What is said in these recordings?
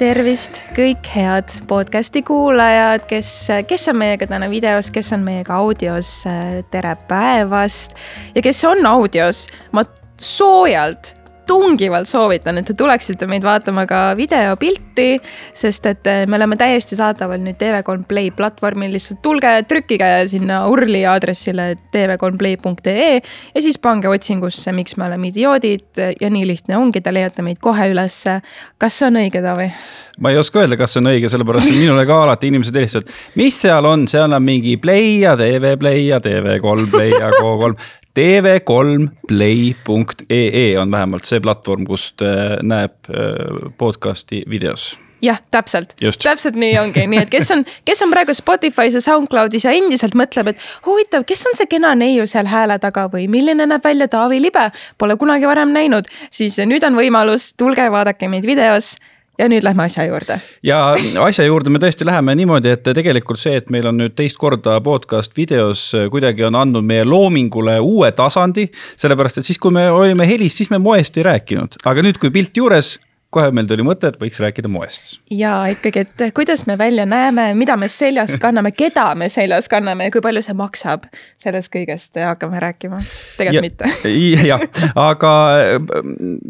tervist, kõik head podcast'i kuulajad, kes, kes on meiega täna videos, kes on meiega audios, tere päevast. ja kes on audios, ma soojalt tungivalt soovitan, et te tuleksite meid vaatama ka videopilti, sest et eh, me oleme täiesti saadaval nüüd TV3 Play platvormil, lihtsalt tulge, trükkige sinna urli aadressile tv3play.ee ja siis pange otsingusse, miks me oleme idioodid ja nii lihtne ongi, te leiate meid kohe ülesse. kas see on õige, Taavi? ma ei oska öelda, kas see on õige, sellepärast et minule ka alati inimesed helistavad, mis seal on, seal on mingi Play ja TV Play ja TV3 Play ja Go3 tv3play.ee on vähemalt see platvorm, kust äh, näeb äh, podcast'i videos. Jah, täpselt, täpselt nii ongi, nii et kes on, kes on praegu Spotify's ja SoundCloudis ja endiselt mõtleb, et huvitav, kes on see kena neiu seal hääle taga või milline näeb välja Taavi Libe, pole kunagi varem näinud, siis nüüd on võimalus, tulge vaadake meid videos ja nüüd lähme asja juurde. ja asja juurde me tõesti läheme niimoodi, et tegelikult see, et meil on nüüd teist korda podcast videos kuidagi on andnud meie loomingule uue tasandi. sellepärast, et siis, kui me olime helis, siis me moest ei rääkinud, aga nüüd, kui pilt juures kohe meil tuli mõte, et võiks rääkida moest. ja ikkagi, et kuidas me välja näeme, mida me seljas kanname, keda me seljas kanname ja kui palju see maksab. sellest kõigest hakkame rääkima, tegelikult mitte. jah, aga äh,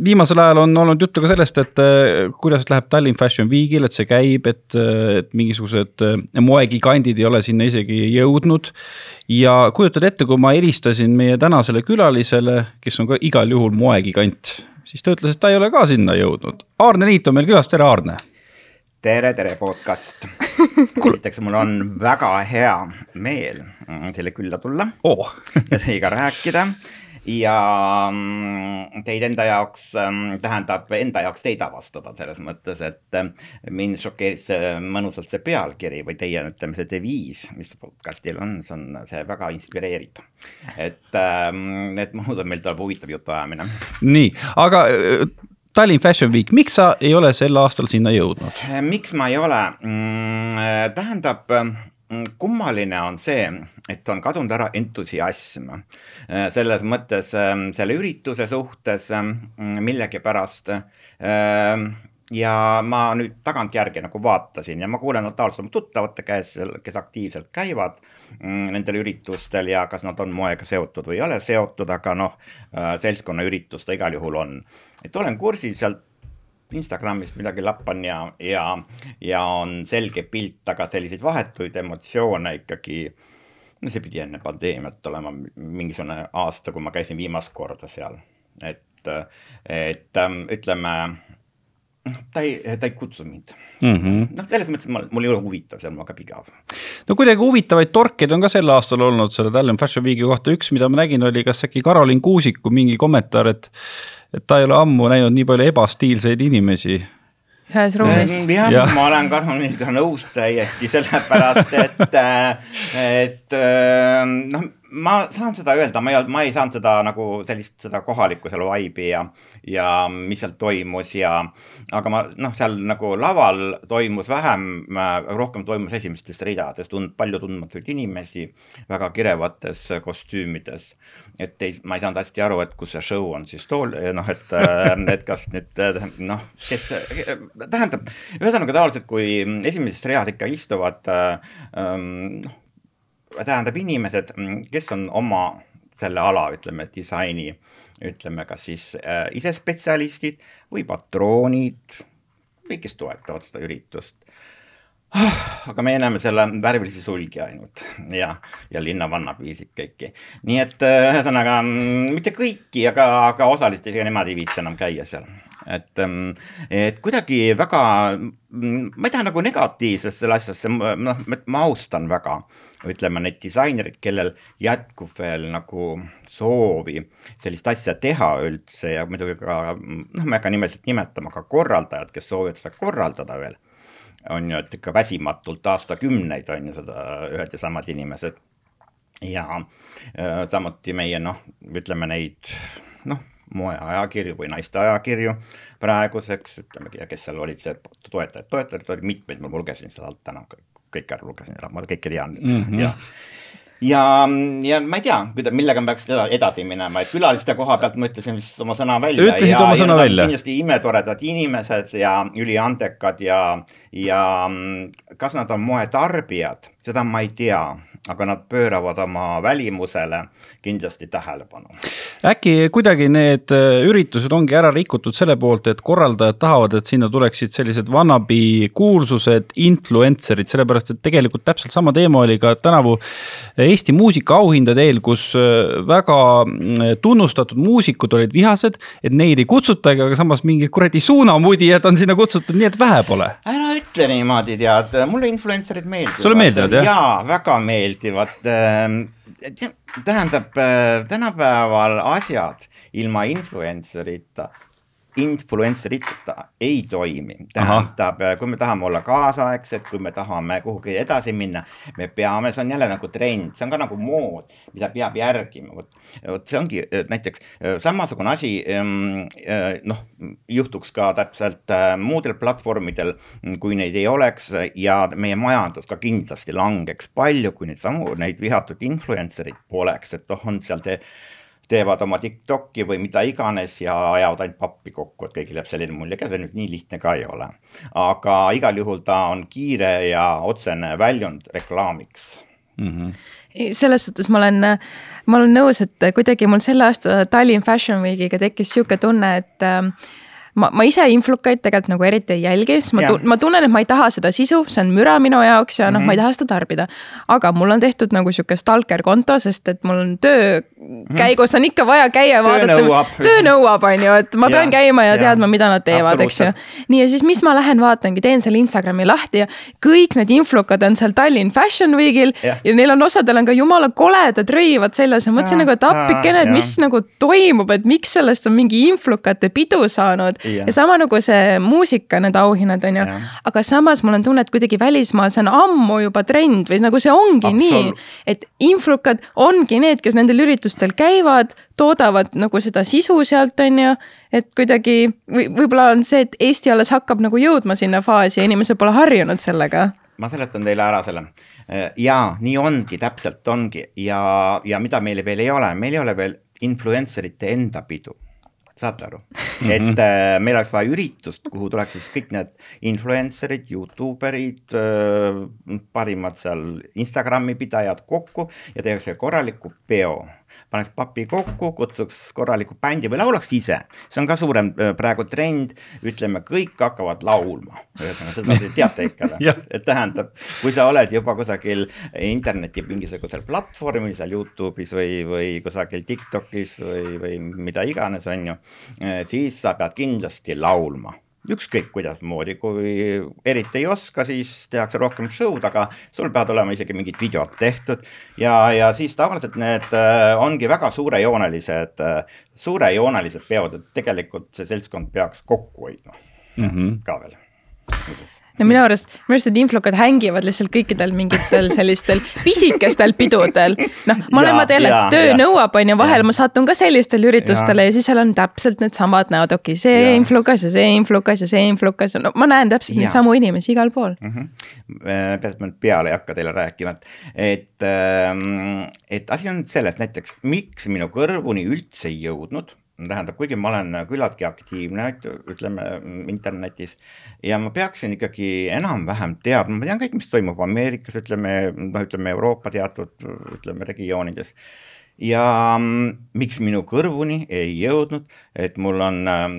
viimasel ajal on olnud juttu ka sellest, et äh, kuidas läheb Tallinn Fashion Weekil, et see käib, et, äh, et mingisugused moegigandid ei ole sinna isegi jõudnud ja kujutad ette, kui ma helistasin meie tänasele külalisele, kes on ka igal juhul moegigant siis ta ütles, et ta ei ole ka sinna jõudnud. Aarne Niit on meil külas, tere Aarne. tere, tere podcast esiteks, mul on väga hea meel teile külla tulla oh. ja teiega rääkida ja mm, teid enda jaoks, mm, tähendab enda jaoks teid avastada selles mõttes, et mm, mind šokeeris mõnusalt see pealkiri või teie, ütleme see deviis, mis podcast'il on, see on, see väga inspireerib. et, et ma usun, meil tuleb huvitav jutuajamine. nii, aga äh, Tallinn Fashion Week, miks sa ei ole sel aastal sinna jõudnud? miks ma ei ole, tähendab Mm, kummaline on see, et on kadunud ära entusiasm äh, selles mõttes ähm, selle ürituse suhtes ähm, millegipärast. Ähm, ja ma nüüd tagantjärgi nagu vaatasin ja ma kuulen tavaliselt oma tuttavate käest, kes aktiivselt käivad mm, nendel üritustel ja kas nad on moega seotud või ei ole seotud, aga noh, äh, seltskonnaüritus ta igal juhul on. et olen kursis sealt Instagramist midagi lappan ja, ja, ja on selge pilt, aga selliseid vahetuid emotsioone ikkagi. no see pidi enne pandeemiat olema mingisugune aasta, kui ma käisin viimast korda seal, et, et ähm, ütleme noh, ta ei, ta ei kutsu mind mm -hmm.. noh, selles mõttes, et ma, mul ei ole huvitav seal, mul hakkab igav. no kuidagi huvitavaid torkeid on ka sel aastal olnud selle Tallinn Fashion Weeki kohta, üks, mida ma nägin, oli kas äkki Karolin Kuusiku mingi kommentaar, et et ta ei ole ammu näinud nii palju ebastiilseid inimesi ühes ruumis. jah ja., ma olen Karmeniga nõus täiesti, sellepärast et, et noh ma saan seda öelda, ma ei, ma ei saanud seda nagu sellist, seda kohalikku seal vibe'i ja, ja mis seal toimus ja, aga ma noh, seal nagu laval toimus vähem, rohkem toimus esimestes ridades, tund-, palju tundmatuid inimesi väga kirevates kostüümides. Et ei, ma ei saanud hästi aru, et kus see show on siis tool, noh, et, et kas nüüd noh, kes, tähendab, ühesõnaga tavaliselt, kui esimeses reas ikka istuvad noh tähendab inimesed, kes on oma selle ala, ütleme, disaini, ütleme, kas siis äh, ise spetsialistid või patroonid või kes toetavad seda üritust aga meie näeme selle värvilisi sulgi ainult ja, ja linnavannapiisid kõiki. nii et äh, ühesõnaga mitte kõiki, aga, aga osaliselt isegi nemad ei viitsi enam käia seal. et, ähm, et kuidagi väga, ma ei taha nagu negatiivsest selle asjasse, noh, ma austan väga, ütleme neid disainereid, kellel jätkub veel nagu soovi sellist asja teha üldse ja muidugi ka, noh, ma ei hakka nimeliselt nimetama, ka korraldajad, kes soovivad seda korraldada veel on ju, et ikka väsimatult aastakümneid on ju seda ühed ja samad inimesed. ja äh, samuti meie noh, ütleme neid noh, moeajakirju või naiste ajakirju praeguseks, ütlemegi, ja kes seal olid, see toetajad, toetajaid oli mitmeid, ma lugesin seda alt täna, kõik ära lugesin ära, ma kõike tean nüüd mm -hmm. ja ja, ja ma ei tea, millega me peaks edasi minema, et külaliste koha pealt ma ütlesin vist oma sõna välja. ütlesid ja, oma sõna välja. kindlasti imetoredad inimesed ja üliandekad ja, ja kas nad on moetarbijad, seda ma ei tea aga nad pööravad oma välimusele kindlasti tähelepanu. äkki kuidagi need äh, üritused ongi ära rikutud selle poolt, et korraldajad tahavad, et sinna tuleksid sellised wannabe kuulsused, influencer'id, sellepärast et tegelikult täpselt sama teema oli ka tänavu Eesti muusikaauhindade eel, kus äh, väga mm, tunnustatud muusikud olid vihased, et neid ei kutsutagi, aga samas mingid kuradi suunamudijad on sinna kutsutud, nii et vähe pole. ära ütle niimoodi, tead, mulle influencer'id meeldivad. sulle meeldivad jah? jaa, väga meeldivad meeldivad. Ähm, tähendab, äh, tänapäeval asjad ilma influencer'ita influencer'ita ei toimi. tähendab, kui me tahame olla kaasaegsed, kui me tahame kuhugi edasi minna, me peame, see on jälle nagu trend, see on ka nagu mood, mida peab järgima, vot. vot see ongi näiteks samasugune asi, ehm, eh, noh, juhtuks ka täpselt äh, muudel platvormidel, kui neid ei oleks ja meie majandus ka kindlasti langeks palju, kui neid samu, neid vihatud influencer'id poleks, et noh, on seal te teevad oma TikTok'i või mida iganes ja ajavad ainult pappi kokku, et kõigil jääb selline mulje, ega see nüüd nii lihtne ka ei ole. aga igal juhul ta on kiire ja otsene väljund reklaamiks mm. -hmm selles suhtes ma olen, ma olen nõus, et kuidagi mul selle aasta Tallinn Fashion Weekiga tekkis sihuke tunne, et ma, ma ise influkaid tegelikult nagu eriti ei jälgi, sest ma, ma tunnen, et ma ei taha seda sisu, see on müra minu jaoks ja noh mm -hmm., ma ei mhm. taha seda tarbida. aga mul on tehtud nagu sihuke stalker konto, sest et mul on töö mhm. käigus on ikka vaja käia vaadata. töö nõuab, on ju, et ma ja, pean käima ja, ja teadma, mida nad teevad, eks ju. nii ja siis, mis ma lähen vaatangi, teen selle Instagrami lahti ja kõik need influkad on seal Tallinn Fashion Weekil ja, ja neil on osadel on ka jumala koledad rõivad seljas ja mõtlesin nagu, et appikene, et mis nagu toimub, et miks sellest on mingi influkate pidu saanud ja. ja sama nagu see muusika, need auhinnad on ju. aga samas mul on tunne, et kuidagi välismaal see on ammu juba trend või nagu see ongi Absolut. nii, et influkad ongi need, kes nendel üritustel käivad, toodavad nagu seda sisu sealt, on ju. et kuidagi või võib-olla on see, et Eesti alles hakkab nagu jõudma sinna faasi ja inimesed pole harjunud sellega ma seletan teile ära selle. ja nii ongi, täpselt ongi ja, ja mida meil veel ei ole, meil ei ole veel influencerite enda pidu saate aru mm, -hmm. et äh, meil oleks vaja üritust, kuhu tuleks siis kõik need influencer'id, Youtube erid äh,, parimad seal Instagrami pidajad kokku ja tehakse korraliku peo paneks papi kokku, kutsuks korraliku bändi või laulaks ise. see on ka suurem äh, praegu trend, ütleme, kõik hakkavad laulma. ühesõnaga, seda te teate ikka või et tähendab, kui sa oled juba kusagil interneti mingisugusel platvormil seal Youtube'is või, või kusagil Tiktokis või, või mida iganes, on ju, äh, siis sa pead kindlasti laulma ükskõik kuidasmoodi, kui eriti ei oska, siis tehakse rohkem show'd, aga sul peavad olema isegi mingid videod tehtud. ja, ja siis tavaliselt need äh, ongi väga suurejoonelised äh,, suurejoonelised peod, et tegelikult see seltskond peaks kokku hoidma mm -hmm. ka veel no minu arust, minu arust need influkad hängivad lihtsalt kõikidel mingitel sellistel pisikestel pidudel. noh, mõlemad jälle, töö ja. nõuab, on ju, vahel ja. ma satun ka sellistele üritustele ja. ja siis seal on täpselt needsamad näod, okei okay,, see influkas ja see influkas ja see influkas, no ma näen täpselt neid samu inimesi igal pool mm. -hmm. peaasi, et ma nüüd peale ei hakka teile rääkima, et, et, ähm, et asi on selles näiteks, miks minu kõrvuni üldse ei jõudnud tähendab, kuigi ma olen küllaltki aktiivne, ütleme internetis ja ma peaksin ikkagi enam-vähem teadma, ma tean kõik, mis toimub Ameerikas, ütleme noh, ütleme Euroopa teatud ütleme regioonides ja mm, miks minu kõrvuni ei jõudnud, et mul on ähm,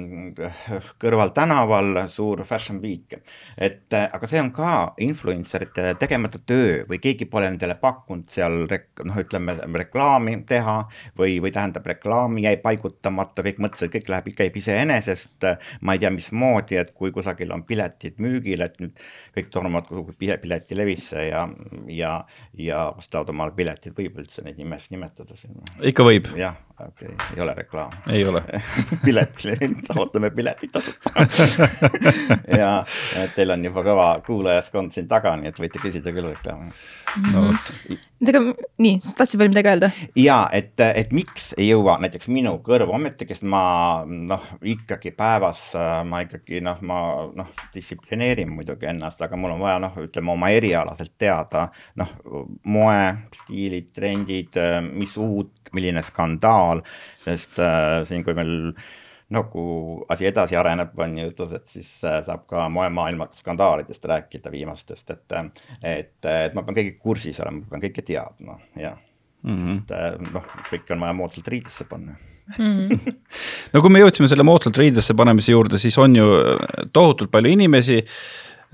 kõrval tänaval suur fashion week, et äh, aga see on ka influencerite tegemata töö või keegi pole nendele pakkunud seal rek-, noh, ütleme reklaami teha või, või tähendab, reklaami jäi paigutamata, kõik mõtlesid, kõik läheb, käib iseenesest. ma ei tea, mismoodi, et kui kusagil on piletid müügil, et nüüd kõik tormavad kuhugi piletilevisse ja, ja, ja ostavad omale piletid, võib üldse neid nimesid nimetada siin ikka võib. jah, okei okay., ei ole reklaam. ei ole piletile, taotleme piletit tasuta ja teil on juba kõva kuulajaskond siin taga, nii et võite küsida küll reklaami no.. Aga nii, tahtsid veel midagi öelda? ja et, et miks ei jõua näiteks minu kõrvu, ometigi ma noh, ikkagi päevas ma ikkagi noh, ma noh, distsiplineerin muidugi ennast, aga mul on vaja noh, ütleme oma erialaselt teada noh, moe, stiilid, trendid, mis uut, milline skandaal, sest äh, siin, kui meil nagu asi edasi areneb, on ju ütlus, et siis äh, saab ka moemaailma skandaalidest rääkida viimastest, et, et, et ma pean kõigiga kursis olema, ma pean kõike teadma ja mm -hmm. sest äh, noh, kõike on vaja moodsalt riidesse panna mm. -hmm. no kui me jõudsime selle moodsalt riidesse panemise juurde, siis on ju tohutult palju inimesi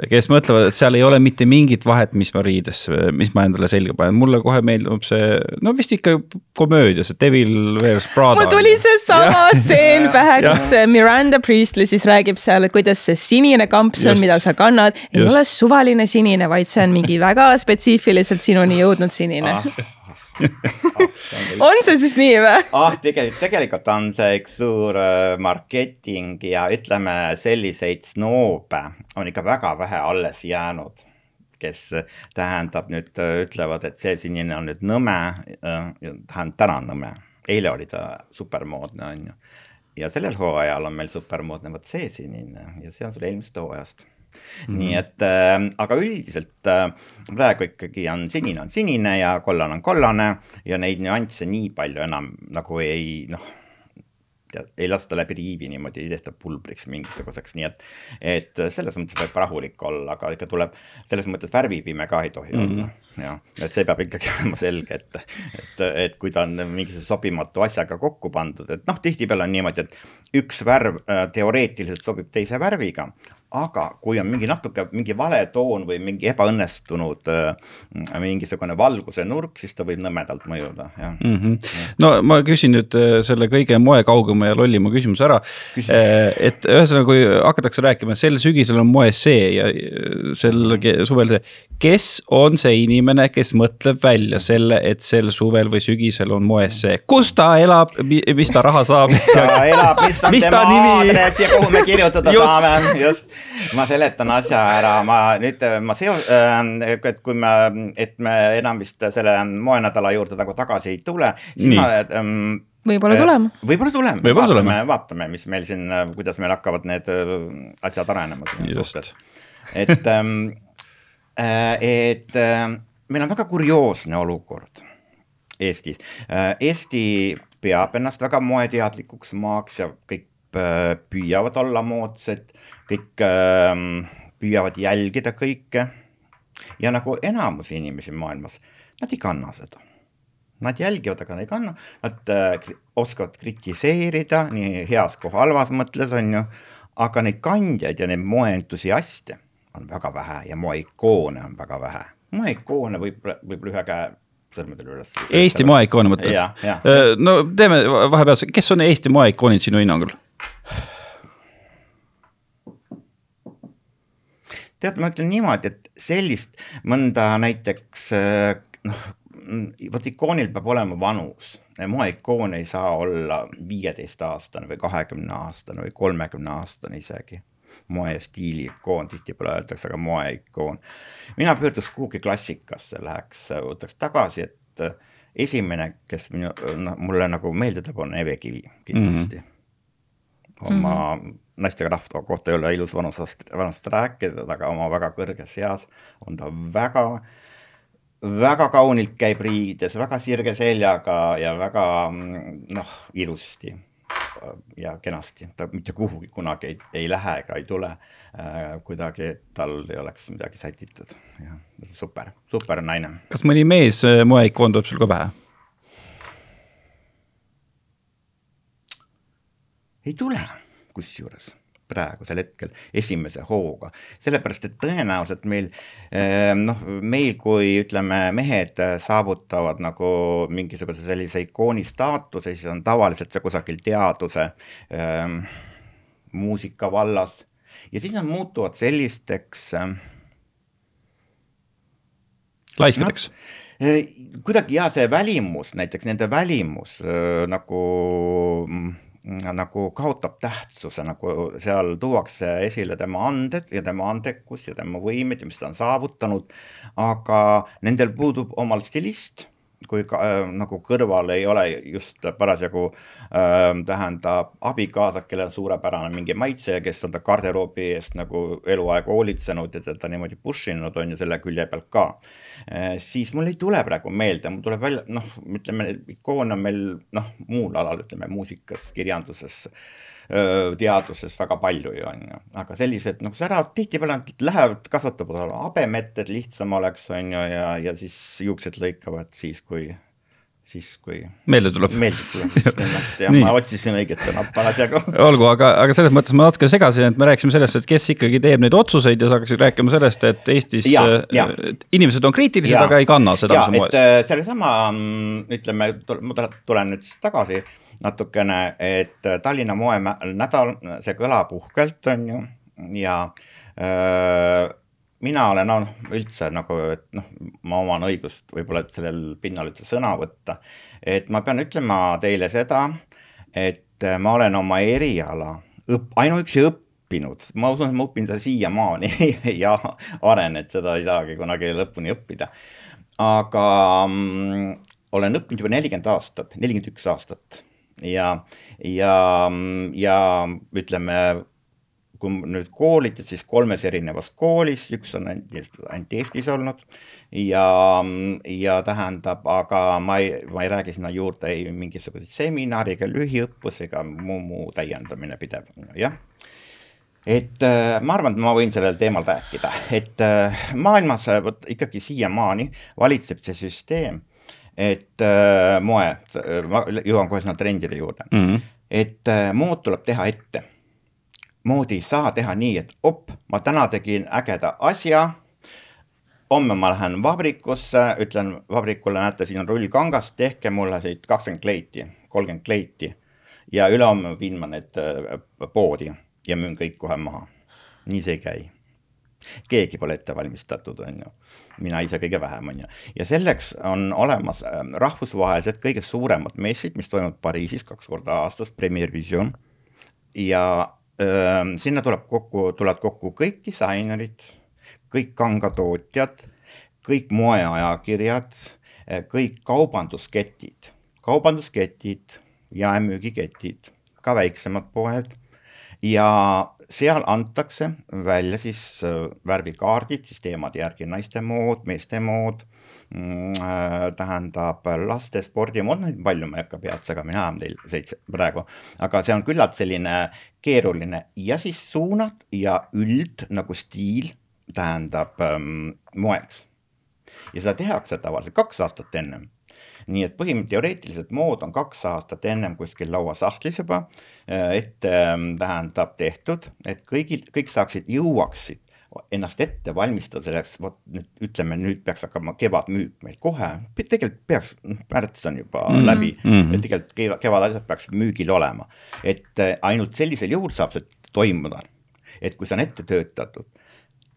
kes mõtlevad, et seal ei ole mitte mingit vahet, mis ma riides, mis ma endale selga panen, mulle kohe meeldib see, no vist ikka komöödia, see Devil Wears Prada. mul tuli seesama stseen pähe, kus Miranda Priestley siis räägib seal, et kuidas see sinine kampsun, mida sa kannad, ei Just. ole suvaline sinine, vaid see on mingi väga spetsiifiliselt sinuni jõudnud sinine. Ah on see siis nii või? ah, tegelikult, tegelikult on see üks suur äh, marketing ja ütleme, selliseid snoobe on ikka väga vähe alles jäänud kes tähendab nüüd ütlevad, et see sinine on nüüd nõme, äh, tähendab täna on nõme, eile oli ta supermoodne, on ju. ja sellel hooajal on meil supermoodne vot see sinine ja see on sul eelmisest hooajast Mm nii et äh, aga üldiselt äh, praegu ikkagi on sinine on sinine ja kollane on kollane ja neid nüansse nii palju enam nagu ei noh, ei lasta läbi riivi niimoodi, ei tehta pulbriks mingisuguseks, nii et, et selles mõttes võib rahulik olla, aga ikka tuleb, selles mõttes värvipime ka ei tohi mm -hmm. olla. jah, et see peab ikkagi olema selge, et, et, et kui ta on mingisuguse sobimatu asjaga kokku pandud, et noh, tihtipeale on niimoodi, et üks värv äh, teoreetiliselt sobib teise värviga, aga kui on mingi natuke mingi vale toon või mingi ebaõnnestunud äh, mingisugune valguse nurk, siis ta võib nõmedalt mõjuda, jah mm. -hmm. no ma küsin nüüd äh, selle kõige moekaugema ja lollima küsimuse ära. Äh, et ühesõnaga, kui hakatakse rääkima, sel sügisel on moes see ja sel suvel see, kes on see inimene, kes mõtleb välja selle, et sel suvel või sügisel on moes see, kus ta elab, mis ta raha saab? ta elab, mis on mis tema aadress ja kuhu me kirjutada just. saame, just ma seletan asja ära, ma nüüd, ma seo-, äh, et kui me, et me enam vist selle moenädala juurde nagu tagasi ei tule, siis Nii. ma ähm, võib-olla tulema. võib-olla tuleme, võib vaatame, vaatame, mis meil siin, kuidas meil hakkavad need äh, asjad arenema. et, ähm, äh, et meil on väga kurioosne olukord Eestis. Eesti peab ennast väga moeteadlikuks maaks ja kõik püüavad olla moodsad kõik äh, püüavad jälgida kõike ja nagu enamus inimesi maailmas, nad ei kanna seda. Nad jälgivad, aga nad ei kanna, nad äh, oskavad kritiseerida nii heas kui halvas mõttes, on ju, aga neid kandjaid ja neid moeentusiaste on väga vähe ja moeikoone on väga vähe. moeikoone võib, võib-olla ühe käe sõrmedel üles. Eesti moeikoone mõttes? Äh, no teeme vahepeal, kes on Eesti moeikoonid sinu hinnangul? Tead, ma ütlen niimoodi, et sellist mõnda näiteks noh, vot ikoonil peab olema vanus, moeikoon ei saa olla viieteistaastane või kahekümne aastane või kolmekümne aastane isegi moestiili ikoon, tihtipeale öeldakse ka moeikoon. mina pöörduks kuhugi klassikasse, läheks, võtaks tagasi, et esimene, kes minu, noh, mulle nagu meelde tuleb, on Eve Kivi kindlasti mm. -hmm. oma mm -hmm naistega rahva kohta ei ole ilus vanusest, vanust rääkida, aga oma väga kõrges eas on ta väga, väga kaunilt käib riides, väga sirge seljaga ja väga noh, ilusti ja kenasti, ta mitte kuhugi kunagi ei, ei lähe ega ei tule äh, kuidagi, tal ei oleks midagi sätitud, jah, super, super naine. kas mõni mees äh, moeikoon tuleb sul ka pähe? ei tule kusjuures praegusel hetkel esimese hooga, sellepärast et tõenäoliselt meil ehm, noh, meil kui ütleme, mehed saavutavad nagu mingisuguse sellise ikooni staatuse, siis on tavaliselt see kusagil teaduse ähm,, muusika vallas ja siis nad muutuvad sellisteks ähm,. laiskadeks no, kuidagi ja see välimus, näiteks nende välimus äh, nagu mm, nagu kaotab tähtsuse, nagu seal tuuakse esile tema anded ja tema andekus ja tema võimed ja mis ta on saavutanud. aga nendel puudub omal stilist kui ka, äh, nagu kõrval ei ole just parasjagu äh, tähendab abikaasa, kellel on suurepärane mingi maitse ja kes on ta garderoobi eest nagu eluaeg hoolitsenud ja teda niimoodi push inud on ju selle külje pealt ka äh,. siis mul ei tule praegu meelde, mul tuleb välja noh, ütleme ikoone on meil noh, muul alal ütleme muusikas, kirjanduses äh, teaduses väga palju ju on ju, aga sellised nagu säravad tihtipeale nad lähevad, kasvatavad habemett, et lihtsam oleks, on ju, ja, ja siis juuksed lõikavad siis, kui siis kui. meelde tuleb. meelde tuleb, just nimelt ja ma otsisin õiget sõna parasjagu. olgu, aga, aga selles mõttes ma natuke segasin, et me rääkisime sellest, et kes ikkagi teeb neid otsuseid ja sa hakkasid rääkima sellest, et Eestis ja, ja. inimesed on kriitilised, aga ei kanna seda, on moes. Äh, sellesama, mm, ütleme, ma tulen nüüd siis tagasi natukene, et Tallinna moenädal, see kõlab uhkelt, on ju, ja öö, äh, mina olen noh, üldse nagu, et noh, ma oman õigust võib-olla sellel pinnal üldse sõna võtta. et ma pean ütlema teile seda, et ma olen oma eriala õpp-, ainuüksi õppinud, ma usun, et ma õpin seda siiamaani ja arenen, et seda ei saagi kunagi lõpuni õppida. aga mm, olen õppinud juba nelikümmend aastat, nelikümmend üks aastat ja, ja, ja ütleme kui nüüd koolitad, siis kolmes erinevas koolis, üks on ainult, ainult Eestis olnud. Ja, ja tähendab, aga ma ei, ma ei räägi sinna juurde ei mingisuguseid seminari ega lühiõppus ega muu, muu täiendamine pidev, jah. Et äh, ma arvan, et ma võin sellel teemal rääkida, et äh, maailmas vot ikkagi siiamaani valitseb see süsteem, et moe, ma jõuan kohe sinna trendide juurde mm, -hmm. et mood tuleb teha ette moodi ei saa teha nii, et op, ma täna tegin ägeda asja. homme ma lähen vabrikusse, ütlen vabrikule, näete, siin on rull kangast, tehke mulle siit kakskümmend kleiti, kolmkümmend kleiti. ja ülehomme viin ma need äh, poodi ja müün kõik kohe maha. nii see ei käi keegi pole ette valmistatud, on ju. mina ise kõige vähem, on ju. ja selleks on olemas ähm, rahvusvahelised kõige suuremad messid, mis toimuvad Pariisis kaks korda aastas, Premier Vision. ja sinna tuleb kokku, tulevad kokku kõik disainerid, kõik kangatootjad, kõik moeajakirjad, kõik kaubandusketid, kaubandusketid, jaemüügiketid, ka väiksemad poed ja seal antakse välja siis värvikaardid siis teemade järgi naiste mood, meeste mood Mm, äh, tähendab laste spordimood, noh palju ma ei hakka pead segama, mina olen teil seitse praegu, aga see on küllalt selline keeruline ja siis suunad ja üld nagu stiil tähendab ähm, moeks. ja seda tehakse tavaliselt kaks aastat ennem nii et põhimõtteliselt teoreetiliselt mood on kaks aastat ennem kuskil lauasahtlis juba äh, ette ähm, tähendab tehtud, et kõigil, kõik saaksid, jõuaksid ennast ette valmistada selleks, vot nüüd ütleme, nüüd peaks hakkama kevadmüük meil kohe, tegelikult peaks, noh märts on juba mm -hmm. läbi mm, -hmm. et tegelikult kevad, kevadasjad peaks müügil olema. et äh, ainult sellisel juhul saab see toimuda, et kui see on ette töötatud,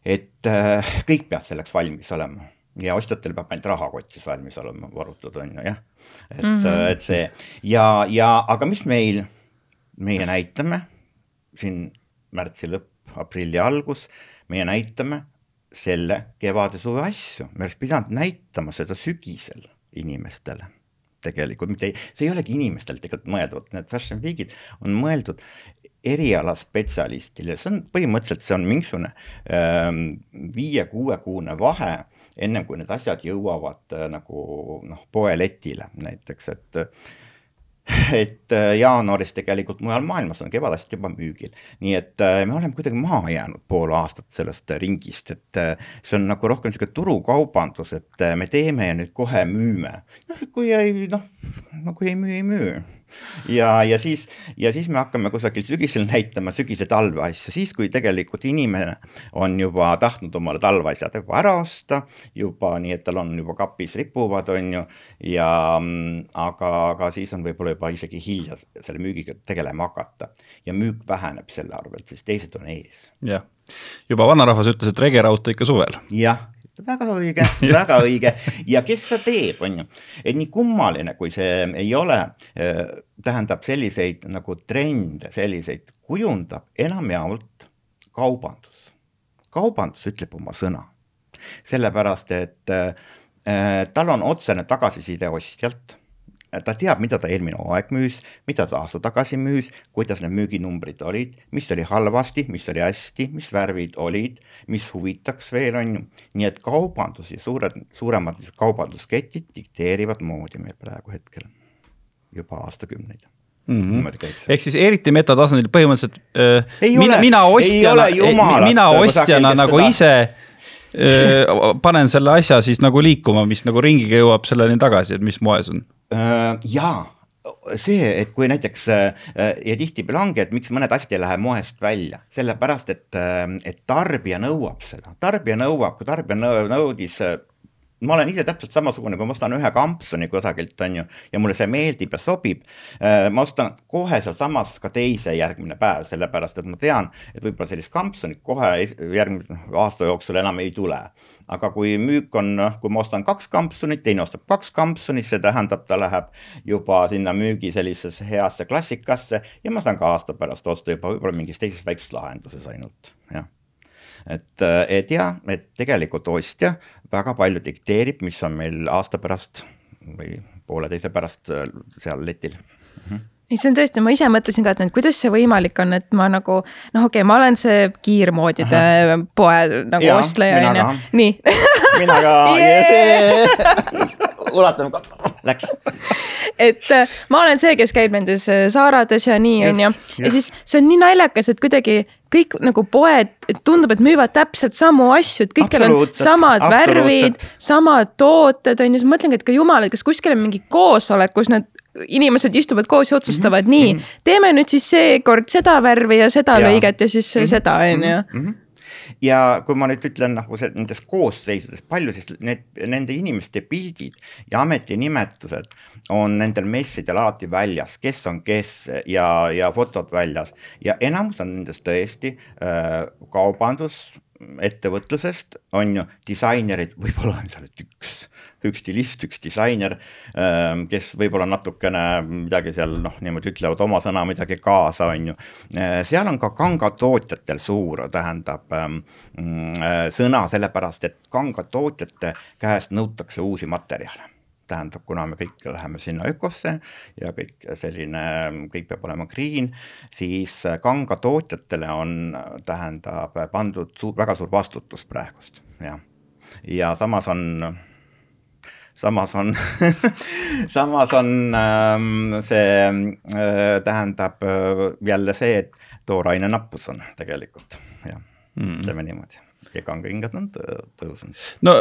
et äh, kõik peavad selleks valmis olema ja ostjatel peab ainult rahakott siis valmis olema varutud, on ju jah. et mm, -hmm. et see ja, ja aga mis meil, meie näitame siin märtsi lõpp, aprilli algus meie näitame selle kevade-suve asju, me oleks pidanud näitama seda sügisel inimestele tegelikult, mitte ei, see ei olegi inimestele tegelikult mõeldud, need fashion week'id on mõeldud erialaspetsialistile, see on põhimõtteliselt, see on mingisugune ähm, viie-kuuekuune vahe, ennem kui need asjad jõuavad äh, nagu noh, poeletile näiteks, et et äh, jaanuaris tegelikult mujal maailmas on kevadased juba müügil. nii et äh, me oleme kuidagi maha jäänud pool aastat sellest ringist, et see on nagu rohkem sihuke turukaubandus, et me teeme ja nüüd kohe müüme. noh, kui ei noh, no kui ei müü, ei müü ja, ja siis, ja siis me hakkame kusagil sügisel näitama sügise-talve asju, siis kui tegelikult inimene on juba tahtnud omale talveasjad juba ära osta, juba nii, et tal on juba kapis ripuvad, on ju, ja aga, aga siis on võib-olla juba isegi hilja selle müügiga tegelema hakata ja müük väheneb selle arvelt, sest teised on ees. jah, juba vanarahvas ütles, et rege rauta ikka suvel. jah väga õige väga õige ja kes seda teeb, on ju. et nii kummaline, kui see ei ole, äh, tähendab selliseid nagu trende, selliseid kujundab enamjaolt kaubandus. kaubandus ütleb oma sõna, sellepärast et äh, tal on otsene tagasiside ostjalt ta teab, mida ta eelmine hooaeg müüs, mida ta aasta tagasi müüs, kuidas need müüginumbrid olid, mis oli halvasti, mis oli hästi, mis värvid olid, mis huvitaks veel, on ju. nii et kaubandus ja suured, suuremad kaubandusketid dikteerivad moodi meil praegu hetkel juba aastakümneid Mm -hmm. ehk siis eriti metatasandil põhimõtteliselt äh, mina, mina ostjana, mina ostjana nagu seda... ise panen selle asja siis nagu liikuma, mis nagu ringiga jõuab selleni tagasi, et mis moes on. Jaa, see, et kui näiteks ja tihtipeale ongi, et miks mõned asjad ei lähe moest välja, sellepärast et, et tarbija nõuab seda, tarbija nõuab, kui tarbija nõudis ma olen ise täpselt samasugune, kui ma ostan ühe kampsuni kusagilt, on ju, ja mulle see meeldib ja sobib. ma ostan kohe sealsamas ka teise järgmine päev, sellepärast et ma tean, et võib-olla sellist kampsunit kohe järgmise aasta jooksul enam ei tule aga kui müük on, noh, kui ma ostan kaks kampsunit, teine ostab kaks kampsunit, see tähendab, ta läheb juba sinna müügi sellisesse heasse klassikasse ja ma saan ka aasta pärast osta juba võib-olla mingis teises väikses lahenduses ainult, jah et, et ja, et tegelikult ostja väga palju dikteerib, mis on meil aasta pärast või pooleteise pärast äh, seal letil. Mm. -hmm ei, see on tõesti, ma ise mõtlesin ka, et kuidas see võimalik on, et ma nagu noh, okei okay,, ma olen see kiirmoodide poe nagu ja, ostleja on ju, nii. mina ka ulatame ka, läks. et äh, ma olen see, kes käib nendes äh, saarades ja nii on ju, ja siis see on nii naljakas, et kuidagi kõik nagu poed, tundub, et müüvad täpselt samu asju, et kõikjal on samad värvid, samad tooted on ju, siis mõtlengi, et ka jumal, et kas kuskil on mingi koosolek, kus need inimesed istuvad koos ja otsustavad mm -hmm. nii, mhm. teeme nüüd siis seekord seda värvi ja seda ja. lõiget ja siis mm -hmm. seda, on ju mhm. Ja kui ma nüüd ütlen nagu nendest koosseisudest, palju siis need, nende inimeste pildid ja ametinimetused on nendel messidel alati väljas, kes on kes ja, ja fotod väljas. Ja enamus on nendest tõesti äh, kaubandus ettevõtlusest on ju disainerid, võib-olla on seal üks üks stilist, üks disainer, ähm, kes võib-olla natukene midagi seal noh, niimoodi ütlevad oma sõna midagi kaasa, on ju. Äh, seal on ka kangatootjatel suur, tähendab ähm, mm, äh, sõna, sellepärast et kangatootjate käest nõutakse uusi materjale tähendab, kuna me kõik läheme sinna ökosse ja kõik selline, kõik peab olema green, siis kangatootjatele on, tähendab, pandud suur, väga suur vastutus praegust, jah. ja samas on samas on samas on ähm, see äh, tähendab äh, jälle see, et tooraine nappus on tegelikult jah mm., ütleme niimoodi ja kangehingad on tõusnud. no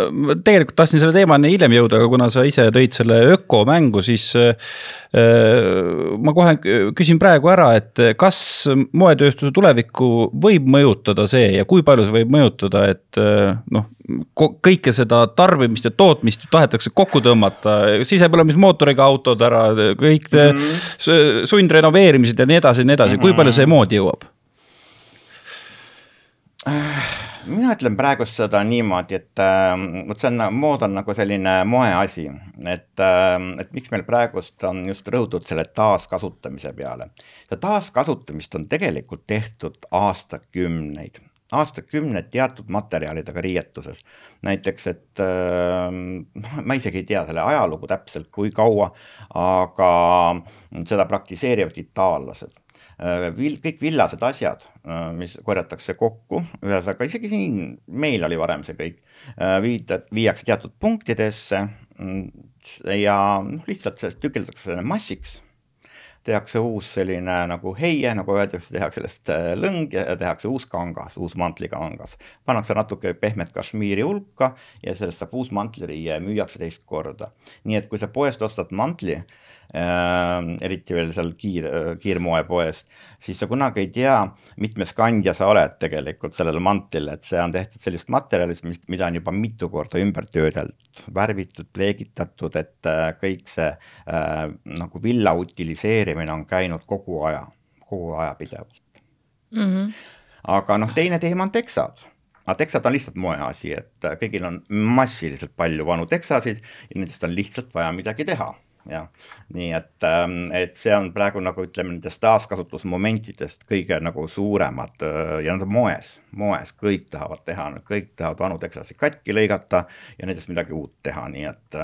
tegelikult tahtsin selle teemani hiljem jõuda, aga kuna sa ise tõid selle öko mängu, siis äh, ma kohe küsin praegu ära, et kas moetööstuse tulevikku võib mõjutada see ja kui palju see võib mõjutada, et äh, noh, kõike seda tarbimist ja tootmist tahetakse kokku tõmmata, sisepõlemismootoriga autod ära, kõik mm -hmm. sundrenoveerimised ja nii edasi ja nii edasi, kui palju see moodi jõuab? Mina ütlen praegust seda niimoodi, et äh, vot see on, mood on nagu selline moeasi, et äh,, et miks meil praegust on just rõhutud selle taaskasutamise peale. seda taaskasutamist on tegelikult tehtud aastakümneid, aastakümneid teatud materjalidega riietuses. näiteks, et äh, ma isegi ei tea selle ajalugu täpselt, kui kaua, aga seda praktiseerivad itaallased vil-, kõik villased asjad, äh, mis korjatakse kokku, ühesõnaga isegi siin meil oli varem see kõik, äh, viida, viiakse teatud punktidesse mm, ja noh, lihtsalt sellest tükeldakse massiks tehakse uus selline nagu heie, nagu öeldakse, tehakse sellest lõng ja tehakse uus kangas, uus mantlikangas. pannakse natuke pehmet kašmiiri hulka ja sellest saab uus mantliriie, müüakse teist korda. nii et kui sa poest ostad mantli äh,, eriti veel seal kiir, kiirmoepoest, siis sa kunagi ei tea, mitmes kandja sa oled tegelikult sellel mantlil, et see on tehtud sellist materjalist, mis, mida on juba mitu korda ümber töödeldud, värvitud, pleegitatud, et äh, kõik see äh, nagu villa utiliseerimine on käinud kogu aja, kogu aja pidevalt mm. -hmm. aga noh, teine teema on teksad aga teksad on lihtsalt moeasi, et kõigil on massiliselt palju vanu teksasid ja nendest on lihtsalt vaja midagi teha jah, nii et, ähm, et see on praegu nagu ütleme nendest taaskasutusmomentidest kõige nagu suuremad äh, ja nad on moes, moes, kõik tahavad teha, kõik tahavad vanu teksasid katki lõigata ja nendest midagi uut teha, nii et,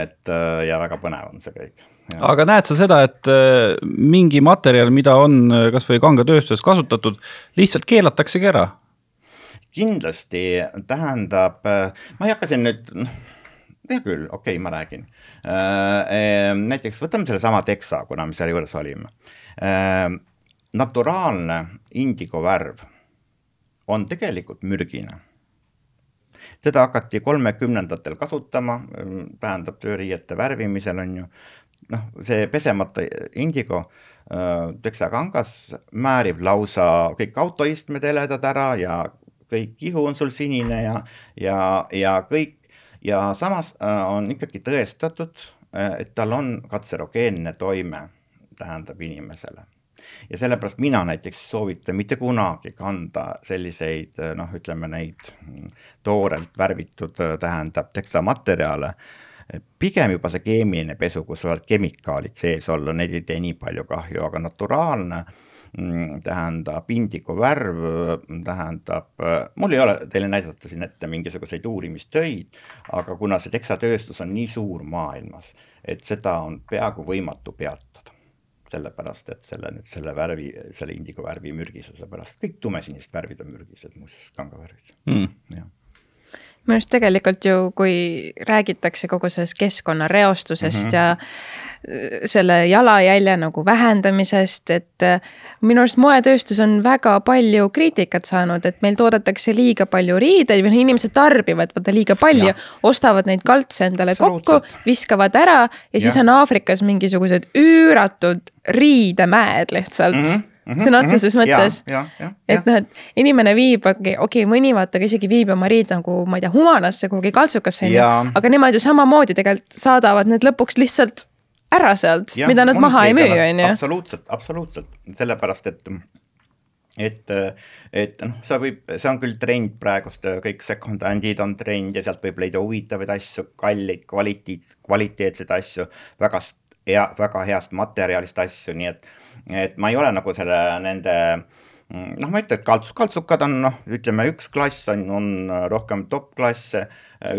et äh, ja väga põnev on see kõik. Ja. aga näed sa seda, et äh, mingi materjal, mida on kasvõi kangatööstuses kasutatud, lihtsalt keelataksegi ära? kindlasti tähendab, ma ei hakka siin nüüd noh hea küll, okei okay,, ma räägin. Äh, näiteks võtame sellesama teksa, kuna me selle juures olime. naturaalne indigo värv on tegelikult mürgine. seda hakati kolmekümnendatel kasutama, tähendab tööriiete värvimisel on ju, noh, see pesemata indigo teksakangas määrib lausa kõik autoistmed heledad ära ja kõik ihu on sul sinine ja, ja, ja kõik ja samas äh, on ikkagi tõestatud, äh, et tal on katserogeenne toime, tähendab inimesele. ja sellepärast mina näiteks ei soovita mitte kunagi kanda selliseid äh, noh, ütleme neid toorelt värvitud, tähendab teksamaterjale, pigem juba see keemiline pesu, kus võivad kemikaalid sees olla, need ei tee nii palju kahju, aga naturaalne äh, Mm, tähendab indigo värv, tähendab, mul ei ole teile näidata siin ette mingisuguseid uurimistöid, aga kuna see teksatööstus on nii suur maailmas, et seda on peaaegu võimatu peatada. Sellepärast, et selle nüüd selle värvi, selle indigo värvi mürgisuse pärast, kõik tumesinised värvid on mürgised, muuseas kangavärvid. Mm., jah minu arust tegelikult ju, kui räägitakse kogu sellest keskkonnareostusest mm -hmm. ja äh, selle jalajälje nagu vähendamisest, et äh, minu arust moetööstus on väga palju kriitikat saanud, et meil toodetakse liiga palju riideid või inimesed tarbivad vaata liiga palju, ostavad neid kaltse endale kokku, viskavad ära ja, ja siis on Aafrikas mingisugused üüratud riidemäed lihtsalt mm. -hmm mm -hmm, sõna otseses mm -hmm, mõttes. et noh, et inimene viib, okei okay, mõni vaata ka isegi viib oma riid nagu ma ei tea, humanasse kuhugi kaltsukasse aga nemad ju samamoodi tegelikult saadavad need lõpuks lihtsalt ära sealt, mida nad maha ei müü, on ju. absoluutselt, absoluutselt, sellepärast et et, et noh, sa võib, see on küll trend praegust, kõik second-hand'id on trend ja sealt võib leida huvitavaid asju, kalleid kvaliteet, kvaliteetseid asju, väga hea, väga heast materjalist asju, nii et et ma ei ole nagu selle nende noh, ma ütlen, et kalts-, kaltsukad on noh, ütleme üks klass on, on rohkem top klasse,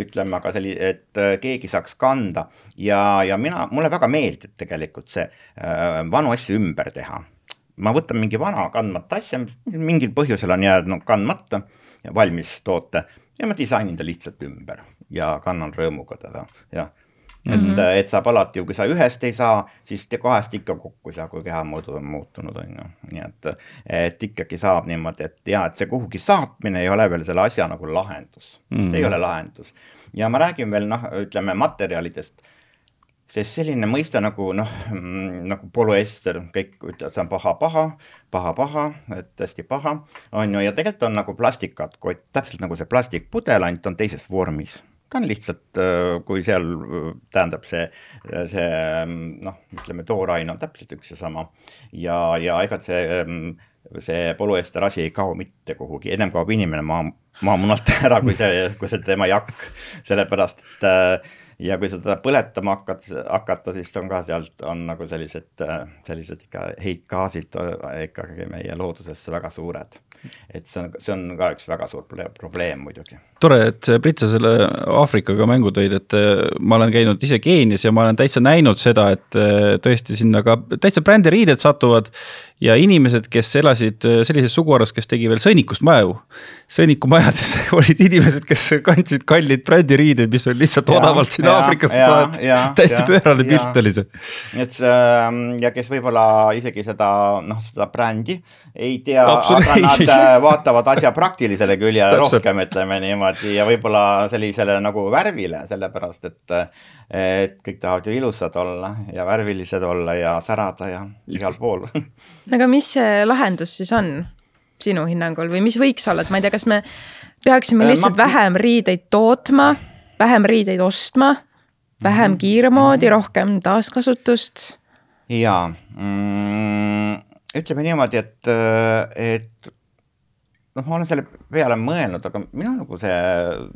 ütleme aga selli-, et keegi saaks kanda ja, ja mina, mulle väga meeldib tegelikult see äh, vanu asju ümber teha. ma võtan mingi vana kandmata asja, mingil põhjusel on jäänud kandmata, valmis toote ja ma disainin ta lihtsalt ümber ja kannan rõõmuga teda ja et mm, -hmm. et saab alati ju, kui sa ühest ei saa, siis kahest ikka kokku ei saa, kui kehamõõdud on muutunud, on ju. nii et, et ikkagi saab niimoodi, et ja, et see kuhugi saatmine ei ole veel selle asja nagu lahendus mm, -hmm. see ei mhm. ole lahendus. ja ma räägin veel noh, ütleme materjalidest sest selline mõiste nagu noh, mm, nagu polüester, kõik ütlevad, see on paha, paha, paha, paha, et hästi paha, on ju, ja tegelikult on nagu plastikkott, täpselt nagu see plastikpudel, ainult on teises vormis ta on lihtsalt, äh, kui seal tähendab see, see noh, ütleme tooraine on täpselt üks ja sama. Ja, ja ega see, ähm, see polüester asi ei kao mitte kuhugi, ennem kaob inimene maa, maamunalt ära, kui see, kui see tema jakk, sellepärast et äh, ja kui seda põletama hakkad, hakata, siis on ka sealt on nagu sellised, sellised ikka heitgaasid ikkagi meie loodusesse väga suured. et see on, see on ka üks väga suur probleem muidugi. tore, et Brit, sa selle Aafrikaga mängu tõid, et äh, ma olen käinud ise Keenias ja ma olen täitsa näinud seda, et äh, tõesti sinna ka täitsa brändiriided satuvad ja inimesed, kes elasid äh, sellises suguharras, kes tegi veel sõnnikust maju. sõnnikumajades olid inimesed, kes kandsid kalleid brändiriideid, mis on lihtsalt ja, odavalt sinna Aafrikasse saadud. täiesti pöörane pilt oli see. et ähm, ja kes võib-olla isegi seda noh, seda brändi ei tea, aga nad äh, vaatavad asja praktilisele küljele rohkem, ütleme niimoodi ja võib-olla sellisele nagu värvile, sellepärast et et kõik tahavad ju ilusad olla ja värvilised olla ja särada ja igal pool aga mis see lahendus siis on sinu hinnangul või mis võiks olla, et ma ei tea, kas me peaksime äh, lihtsalt ma... vähem riideid tootma, vähem riideid ostma, vähem mhm. kiirmoodi, mhm. rohkem taaskasutust? jaa mm,, ütleme niimoodi, et, et noh, ma olen selle peale mõelnud, aga minu nagu see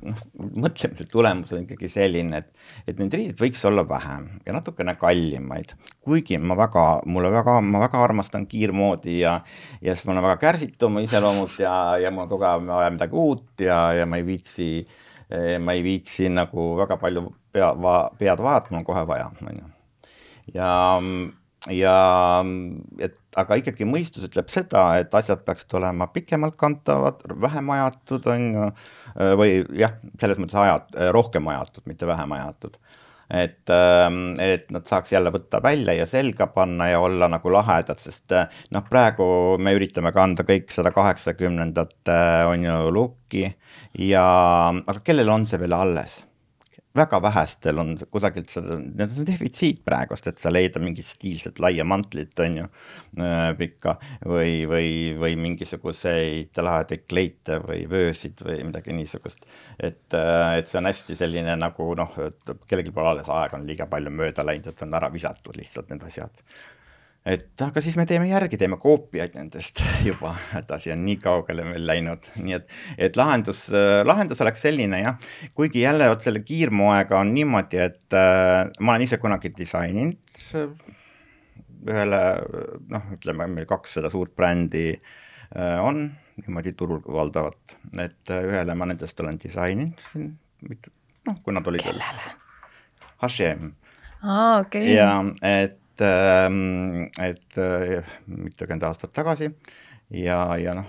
noh, mõtlemise tulemus on ikkagi selline, et, et neid riideid võiks olla vähem ja natukene kallimaid. kuigi ma väga, mulle väga, ma väga armastan kiirmoodi ja, ja siis ma olen väga kärsitu oma iseloomult ja, ja mul on kogu aeg vaja midagi uut ja, ja ma ei viitsi, ma ei viitsi nagu väga palju pea, pead on kohe vaja, on ju. ja ja et aga ikkagi mõistus ütleb seda, et asjad peaksid olema pikemalt kantavad, vähem ajatud, on ju, või jah, selles mõttes ajat-, rohkem ajatud, mitte vähem ajatud. et, ähm, et nad saaks jälle võtta välja ja selga panna ja olla nagu lahedad, sest noh, praegu me üritame kanda kõik sada kaheksakümnendate on ju lukki ja, aga kellel on see veel alles väga vähestel on kusagilt seda, need on defitsiit praegust, et sa leida mingit stiilset laia mantlit, on ju, äh, pikka või, või, või mingisuguseid lahedaid kleite või vöösid või midagi niisugust. et, äh, et see on hästi selline nagu noh, kellelgi pole alles aega on liiga palju mööda läinud, et on ära visatud lihtsalt need asjad et aga siis me teeme järgi, teeme koopiaid nendest juba, et asi on nii kaugele meil läinud, nii et, et lahendus, lahendus oleks selline jah, kuigi jälle vot selle kiirmoega on niimoodi, et äh, ma olen ise kunagi disaininud ühele noh, ütleme meil kakssada suurt brändi äh, on niimoodi turul valdavalt, et äh, ühele ma nendest olen disaininud, noh, kui nad olid veel. H&M. aa, okei okay.. ja et Ähm, et äh, mitukümmend aastat tagasi ja, ja noh,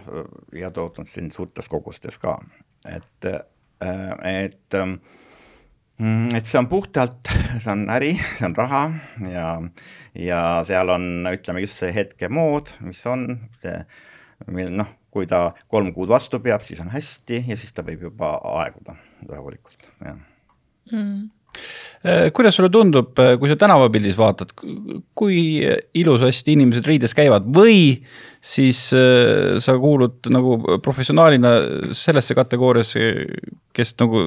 ja tootnud siin suurtes kogustes ka, et, äh, et ähm, et see on puhtalt, see on äri, see on raha ja, ja seal on, ütleme just see hetkemood, mis on see, mil noh, kui ta kolm kuud vastu peab, siis on hästi ja siis ta võib juba aeguda rahulikult, jah. Mm kuidas sulle tundub, äh, kui sa tänavapildis vaatad, kui ilusasti inimesed riides käivad või siis äh, sa kuulud nagu professionaalina sellesse kategooriasse, kes nagu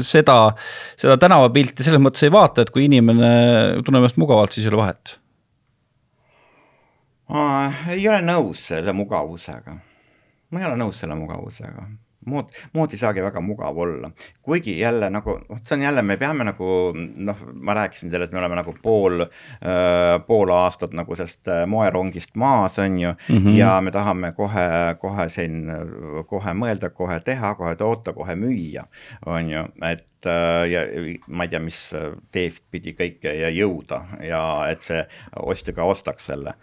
seda, seda tänavapilti selles mõttes ei vaata, et kui inimene tunneb ennast mugavalt, siis ei ole vahet? ei ole nõus selle mugavusega. ma ei ole nõus selle mugavusega mood, mood ei saagi väga mugav olla, kuigi jälle nagu, vot see on jälle, me peame nagu noh, ma rääkisin teile, et me oleme nagu pool äh,, pool aastat nagu sellest äh, moerongist maas, on ju. Mm, -hmm. ja me tahame kohe, kohe siin, kohe mõelda, kohe teha, kohe toota, kohe müüa, on ju, et äh, ja ma ei tea, mis teest pidi kõike ja jõuda ja et see ostja ka ostaks selle.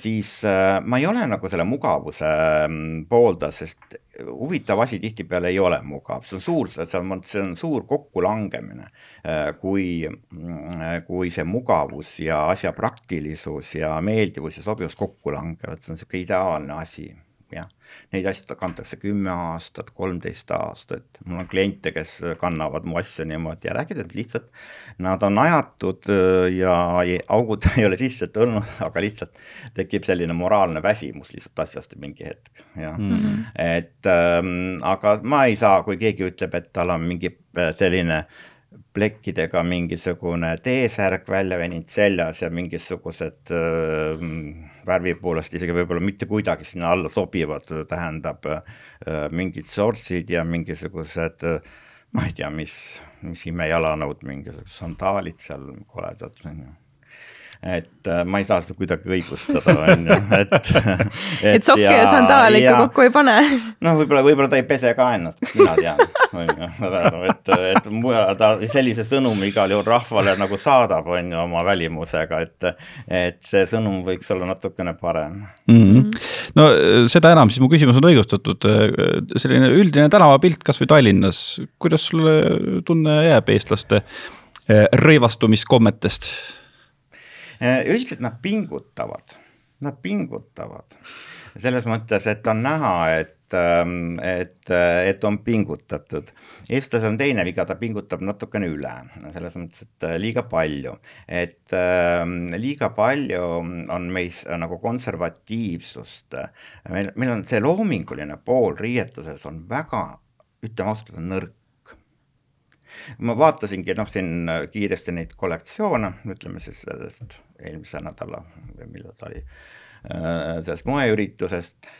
Siis äh, ma ei ole nagu selle mugavuse mm, pooldaja, sest huvitav asi tihtipeale ei ole mugav, see on suur, see on, see on suur kokkulangemine, äh, kui, mm, kui see mugavus ja asja praktilisus ja meeldivus ja sobivus kokku langevad, see on niisugune ideaalne asi jah, neid asju kantakse kümme aastat, kolmteist aastat, mul on kliente, kes kannavad mu asju niimoodi ja räägivad, et lihtsalt nad on ajatud äh, ja augud ei ole sisse tulnud, aga lihtsalt tekib selline moraalne väsimus lihtsalt asjast mingi hetk, jah mm. -hmm. et ähm, aga ma ei saa, kui keegi ütleb, et tal on mingi äh, selline plekkidega mingisugune T-särk välja veninud seljas ja mingisugused äh, värvi poolest isegi võib-olla mitte kuidagi sinna alla sobivad, tähendab äh, mingid sortsid ja mingisugused äh, ma ei tea, mis, mis imejalanõud, mingisugused sandaalid seal koledad, on ju et äh, ma ei saa seda kuidagi õigustada, on ju, et, et. et sokke ja, ja sandaale ikka kokku ei pane. noh, võib-olla, võib-olla ta ei pese ka ennast, mina tean, on ju, et, et ta sellise sõnumi igal juhul rahvale nagu saadab, on ju, oma välimusega, et, et see sõnum võiks olla natukene parem mm. -hmm. no seda enam siis mu küsimus on õigustatud, selline üldine tänavapilt kasvõi Tallinnas, kuidas sulle tunne jääb eestlaste eh, rõivastumiskommetest? Äh, üldiselt nad pingutavad, nad pingutavad. Selles mõttes, et on näha, et, ähm, et, et on pingutatud. eestlasel on teine viga, ta pingutab natukene üle, selles mõttes, et äh, liiga palju, et ähm, liiga palju on meis nagu konservatiivsust. meil, meil on see loominguline pool riietuses on väga, ütleme ausalt, nõrk ma vaatasingi noh, siin kiiresti neid kollektsioone, ütleme siis sellest eelmise nädala või millal ta oli, äh, sellest moeüritusest.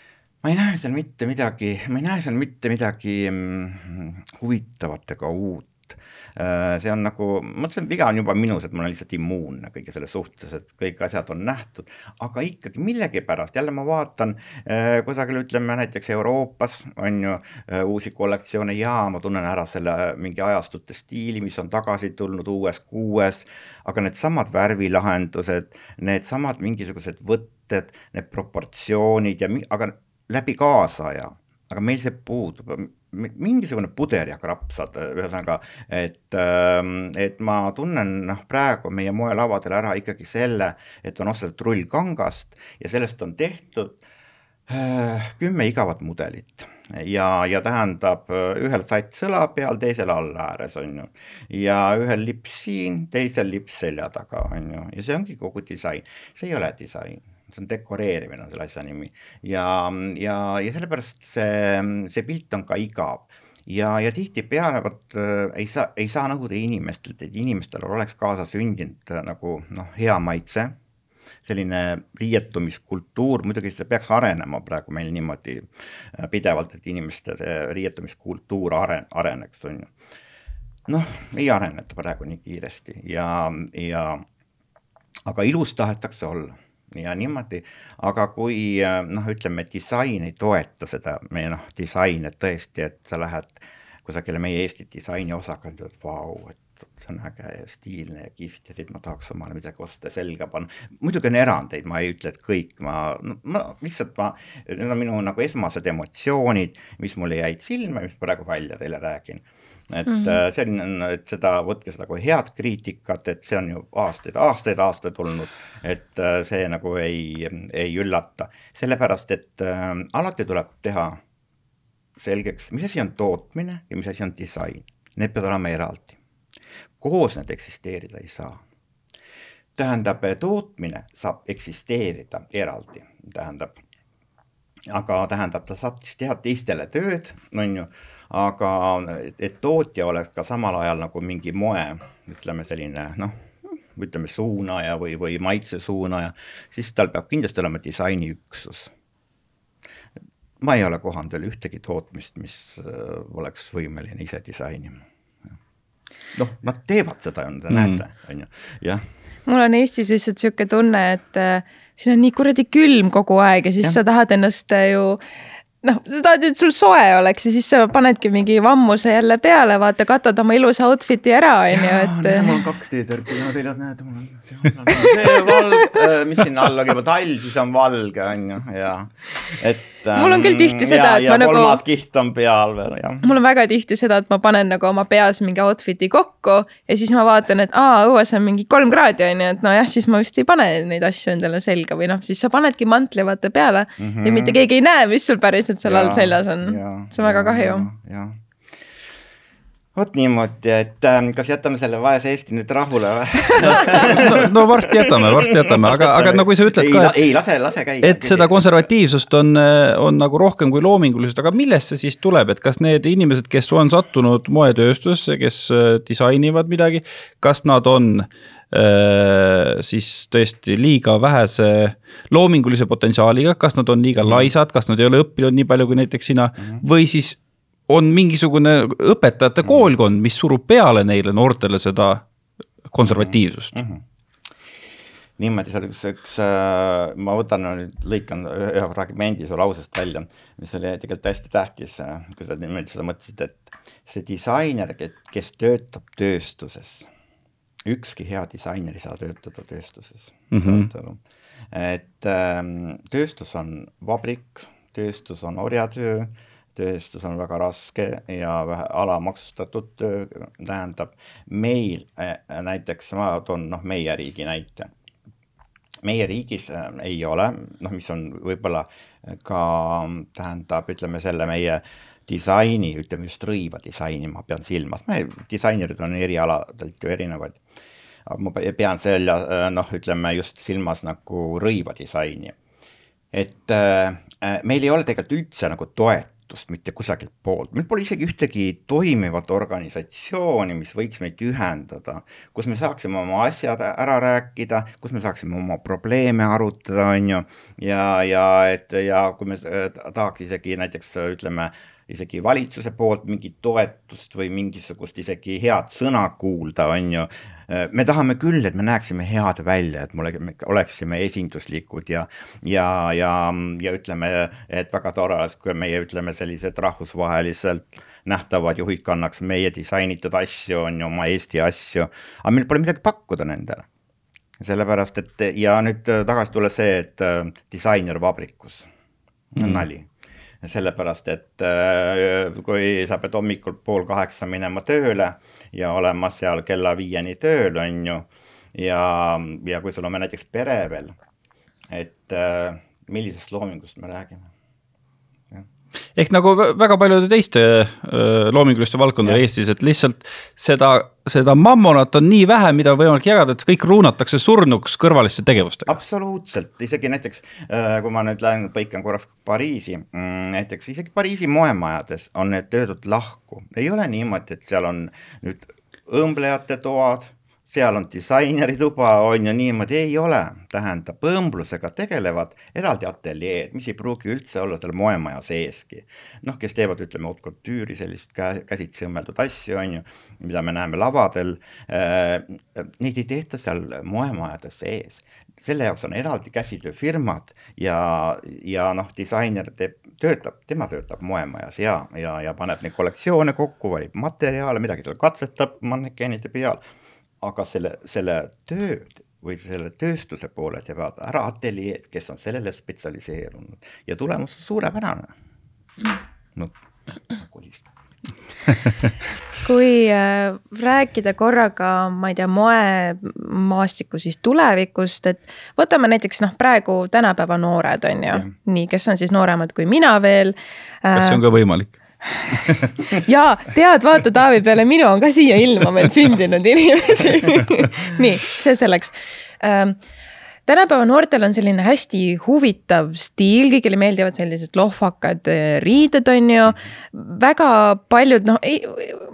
ma ei näe seal mitte midagi, ma ei näe seal mitte midagi mm, huvitavat ega uut Äh, see on nagu, ma mõtlesin, et viga on juba minus, et ma olen lihtsalt immuunne kõige selle suhtes, et kõik asjad on nähtud, aga ikkagi millegipärast jälle ma vaatan äh, kusagil ütleme näiteks Euroopas on ju äh, uusi kollektsioone. Ja ma tunnen ära selle mingi ajastute stiili, mis on tagasi tulnud uues kuues, aga needsamad värvilahendused, needsamad mingisugused võtted, need proportsioonid ja aga läbi kaasaja, aga meil see puudub mingisugune puder ja krapsad, ühesõnaga, et, ähm, et ma tunnen noh, praegu meie moelavadel ära ikkagi selle, et on ostetud rull kangast ja sellest on tehtud äh, kümme igavat mudelit. Ja, ja tähendab ühel sats õla peal, teisel all ääres on ju. ja ühel lips siin, teisel lips selja taga on ju, ja see ongi kogu disain, see ei ole disain see on dekoreerimine on selle asja nimi. Ja, ja, ja sellepärast see, see pilt on ka igav. Ja, ja tihtipeale vot äh, ei saa, ei saa nõuda inimestelt, et inimestel oleks kaasa sündinud äh, nagu noh, hea maitse, selline riietumiskultuur, muidugi see peaks arenema praegu meil niimoodi äh, pidevalt, et inimeste see riietumiskultuur aren-, areneks, on ju. noh, ei areneta praegu nii kiiresti ja, ja aga ilus tahetakse olla ja niimoodi, aga kui noh, ütleme, disain ei toeta seda, meie noh, disain, et tõesti, et sa lähed kusagile meie Eesti disainiosakonda, et vau, et see on äge ja stiilne ja kihvt ja siit ma tahaks omale midagi osta selga panna. muidugi on erandeid, ma ei ütle, et kõik, ma, ma lihtsalt ma, need on minu nagu esmased emotsioonid, mis mulle jäid silma, mis praegu välja teile räägin et mm -hmm. see on, et seda, võtke seda kui head kriitikat, et see on ju aastaid, aastaid, aastaid olnud, et äh, see nagu ei, ei üllata, sellepärast et äh, alati tuleb teha selgeks, mis asi on tootmine ja mis asi on disain. Need peavad olema eraldi. koos need eksisteerida ei saa. tähendab, tootmine saab eksisteerida eraldi, tähendab, aga tähendab, ta saab siis teha teistele tööd, on ju aga et tootja oleks ka samal ajal nagu mingi moe, ütleme selline noh, ütleme suunaja või, või maitse suunaja, siis tal peab kindlasti olema disainiüksus. ma ei ole kohanud veel ühtegi tootmist, mis äh, oleks võimeline ise disainima. noh, nad teevad seda, te mm. näete, on ju, jah. mul on Eestis lihtsalt sihuke tunne, et äh, siin on nii kuradi külm kogu aeg ja siis ja. sa tahad ennast äh, ju äh, noh, sa tahad ju, et sul soe oleks ja siis sa panedki mingi vammuse jälle peale, vaata, katad oma ilusa outfit'i ära, onju, et. mul on kaks T-tärki, no teljad näed, mul on see valge, äh, mis sinna alla käib, tall, siis on valge, onju, ja et mul on küll tihti seda, et ma nagu. kolmas kiht on peal veel, jah. mul on väga tihti seda, et ma panen nagu oma peas mingi outfit'i kokku ja siis ma vaatan, et aa, õues on mingi kolm kraadi on ju, et nojah, siis ma vist ei pane neid asju endale selga või noh, siis sa panedki mantli vaata peale mm -hmm. ja mitte keegi ei näe, mis sul päriselt seal all seljas on. see on väga kahju. jah vot niimoodi, et äh, kas jätame selle vaese Eesti nüüd rahule või no, no varsti jätame, varsti jätame, aga, aga no kui sa ütled ei, ka, et. ei, lase, lase käia. et seda konservatiivsust on, on nagu rohkem kui loomingulisust, aga millest see siis tuleb, et kas need inimesed, kes on sattunud moetööstusesse, kes äh, disainivad midagi, kas nad on äh, siis tõesti liiga vähese loomingulise potentsiaaliga, kas nad on liiga laisad, kas nad ei ole õppinud nii palju kui näiteks sina mm. või siis on mingisugune õpetajate mhm. koolkond, mis surub peale neile noortele seda konservatiivsust mm. -hmm niimoodi, üks äh,, ma võtan nüüd, lõikan ühe fragmendi su lausest välja, mis oli tegelikult hästi tähtis, äh, kui sa niimoodi seda mõtlesid, et see disainer, kes töötab tööstuses, ükski hea disainer ei saa töötada tööstuses mm. -hmm. et äh, tööstus on vabrik, tööstus on orjatöö tööstus on väga raske ja vähe alamaksustatud töö, tähendab meil äh, näiteks, ma toon noh, meie riigi näite. meie riigis äh, ei ole, noh, mis on võib-olla ka tähendab, ütleme selle meie disaini, ütleme just rõiva disaini ma pean silmas, me disainerid on erialadelt ju erinevaid. ma pean selle noh, ütleme just silmas nagu rõiva disaini. et meil ei ole tegelikult üldse nagu toetust toetust mitte kusagilt poolt, meil pole isegi ühtegi toimivat organisatsiooni, mis võiks meid ühendada, kus me saaksime oma asjad ära rääkida, kus me saaksime oma probleeme arutada, on ju, ja, ja et ja kui me tahaks isegi näiteks ütleme, isegi valitsuse poolt mingit toetust või mingisugust isegi head sõna kuulda, on ju. Me tahame küll, et me näeksime head välja, et me oleksime esinduslikud ja, ja, ja, ja ütleme, et väga tore oleks, kui meie ütleme sellised rahvusvaheliselt nähtavad juhid kannaks meie disainitud asju, on ju, oma Eesti asju, aga meil pole midagi pakkuda nendele. Sellepärast, et ja nüüd tagasi tulles see, et disainer vabrikus. Mm., nali sellepärast et äh, kui sa pead hommikul pool kaheksa minema tööle ja olema seal kella viieni tööl, on ju, ja, ja kui sul on näiteks pere veel, et äh, millisest loomingust me räägime ehk nagu väga paljude teiste loominguliste valdkondade Eestis, et lihtsalt seda, seda mammonat on nii vähe, mida on võimalik jagada, et kõik ruunatakse surnuks kõrvaliste tegevustega. absoluutselt, isegi näiteks kui ma nüüd lähen, põikan korraks Pariisi, mm, näiteks isegi Pariisi moemajades on need töödud lahku, ei ole niimoodi, et seal on nüüd õmblejate toad seal on disainerituba, on ju niimoodi, ei ole, tähendab, õmblusega tegelevad eraldi ateljeed, mis ei pruugi üldse olla seal moemaja seeski. noh, kes teevad, ütleme, haute couture'i, sellist käsitsi õmmeldud asju, on ju, mida me näeme lavadel äh,, neid ei tehta seal moemajade sees. selle jaoks on eraldi käsitööfirmad ja, ja noh, disainer teeb, töötab, tema töötab moemajas ja, ja, ja paneb neid kollektsioone kokku, valib materjale, midagi seal katsetab mannekeenide peal aga selle, selle tööd või selle tööstuse poole teevad ära ateljeed, kes on sellele spetsialiseerunud ja tulemus on suurepärane. no kolistab kui äh, rääkida korraga, ma ei tea, moemaastiku siis tulevikust, et võtame näiteks noh, praegu tänapäeva noored on ju, nii, kes on siis nooremad kui mina veel. kas see on ka võimalik? ja tead, vaata Taavi, peale minu on ka siia ilma meil sündinud inimesi. Nii, see selleks. Ähm, tänapäeva noortel on selline hästi huvitav stiil, kõigile meeldivad sellised lohvakad äh, riided, on ju. väga paljud noh, ei,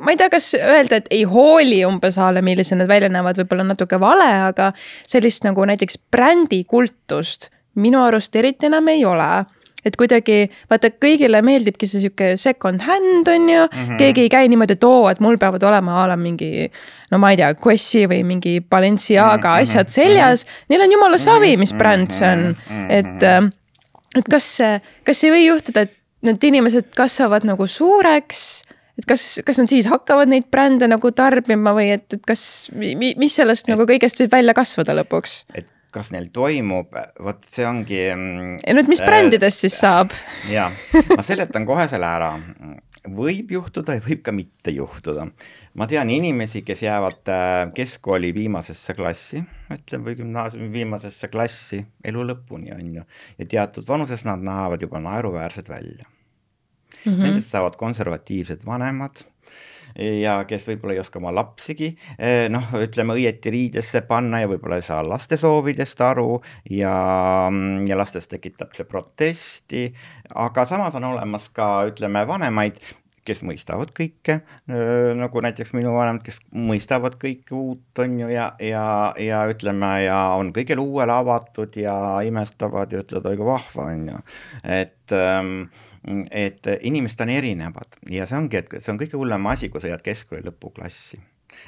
ma ei tea, kas öelda, et ei hooli umbes a la millised need välja näevad, võib-olla natuke vale, aga sellist nagu näiteks brändikultust minu arust eriti enam ei ole et kuidagi vaata, kõigile meeldibki see sihuke second hand on ju mm, -hmm. keegi ei käi niimoodi, et oo, et mul peavad olema a la mingi. no ma ei tea, Guessi või mingi Balenciaga mm -hmm. asjad seljas, neil on jumala savi, mis bränd see on, et. Äh, et kas, kas ei või juhtuda, et need inimesed kasvavad nagu suureks et kas, kas nad siis hakkavad neid brände nagu tarbima või et, et kas, mis sellest et, nagu kõigest võib välja kasvada lõpuks? et kas neil toimub, vot see ongi. Mm, ja nüüd, mis brändidest siis saab? ja, ma seletan kohe selle ära. võib juhtuda ja võib ka mitte juhtuda. ma tean inimesi, kes jäävad äh, keskkooli viimasesse klassi, ütleme, või gümnaasiumi viimasesse klassi elu lõpuni, on ju. ja teatud vanuses nad näevad juba naeruväärsed välja mm. -hmm. Nendest saavad konservatiivsed vanemad ja kes võib-olla ei oska oma lapsigi eh, noh, ütleme õieti riidesse panna ja võib-olla ei saa laste soovidest aru ja, ja lastes tekitab see protesti, aga samas on olemas ka ütleme vanemaid, kes mõistavad kõike, nagu näiteks minu vanemad, kes mõistavad kõike uut, on ju, ja, ja, ja ütleme, ja on kõigele uuele avatud ja imestavad ja ütlevad, oi kui vahva, on ju, et ähm, et inimesed on erinevad ja see ongi, et see on kõige hullem asi, kui sa jääd keskkooli lõpuklassi.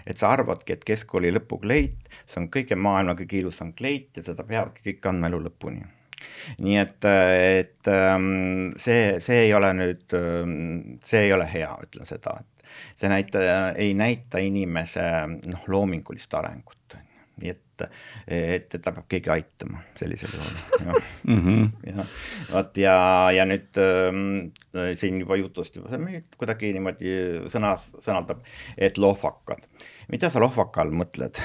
et sa arvadki, et keskkooli lõpukleit, see on kõige maailma kõige ilusam kleit ja seda peavadki kõik kandma elu lõpuni. Nii et, et ähm, see, see ei ole nüüd, ähm, see ei ole hea, ütlen seda, et see näita, ei näita inimese noh, loomingulist arengut. Nii et, et, et ta peab keegi aitama sellisel juhul. mm -hmm. ja vot ja, ja nüüd äh, siin juba jutust juba kuidagi niimoodi sõnas, sõnaldab, et lohvakad. Mida sa lohvaka all mõtled?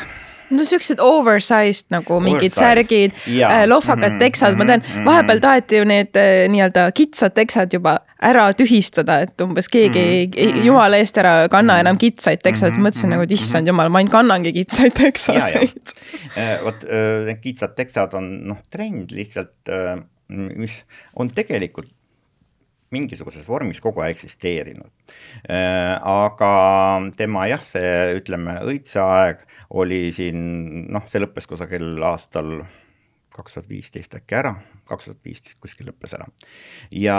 no siuksed oversized nagu mingid särgid, äh, lohvakad mm -hmm, teksad mm, -hmm, ma tean, mhm, vahepeal taheti ju need äh, nii-öelda kitsad teksad juba ära tühistada, et umbes keegi mm -hmm. ei, mhm. jumala eest ära kanna mm -hmm. enam kitsaid teksaid mm, -hmm. mõtlesin nagu, et issand jumal, ma ainult kannangi kitsaid teksaseid. Äh, vot need kitsad teksad on noh, trend lihtsalt, mis on tegelikult mingisuguses vormis kogu aeg eksisteerinud. aga tema jah, see ütleme õitseaeg oli siin noh, see lõppes kusagil aastal kaks tuhat viisteist äkki ära, kaks tuhat viisteist kuskil lõppes ära. ja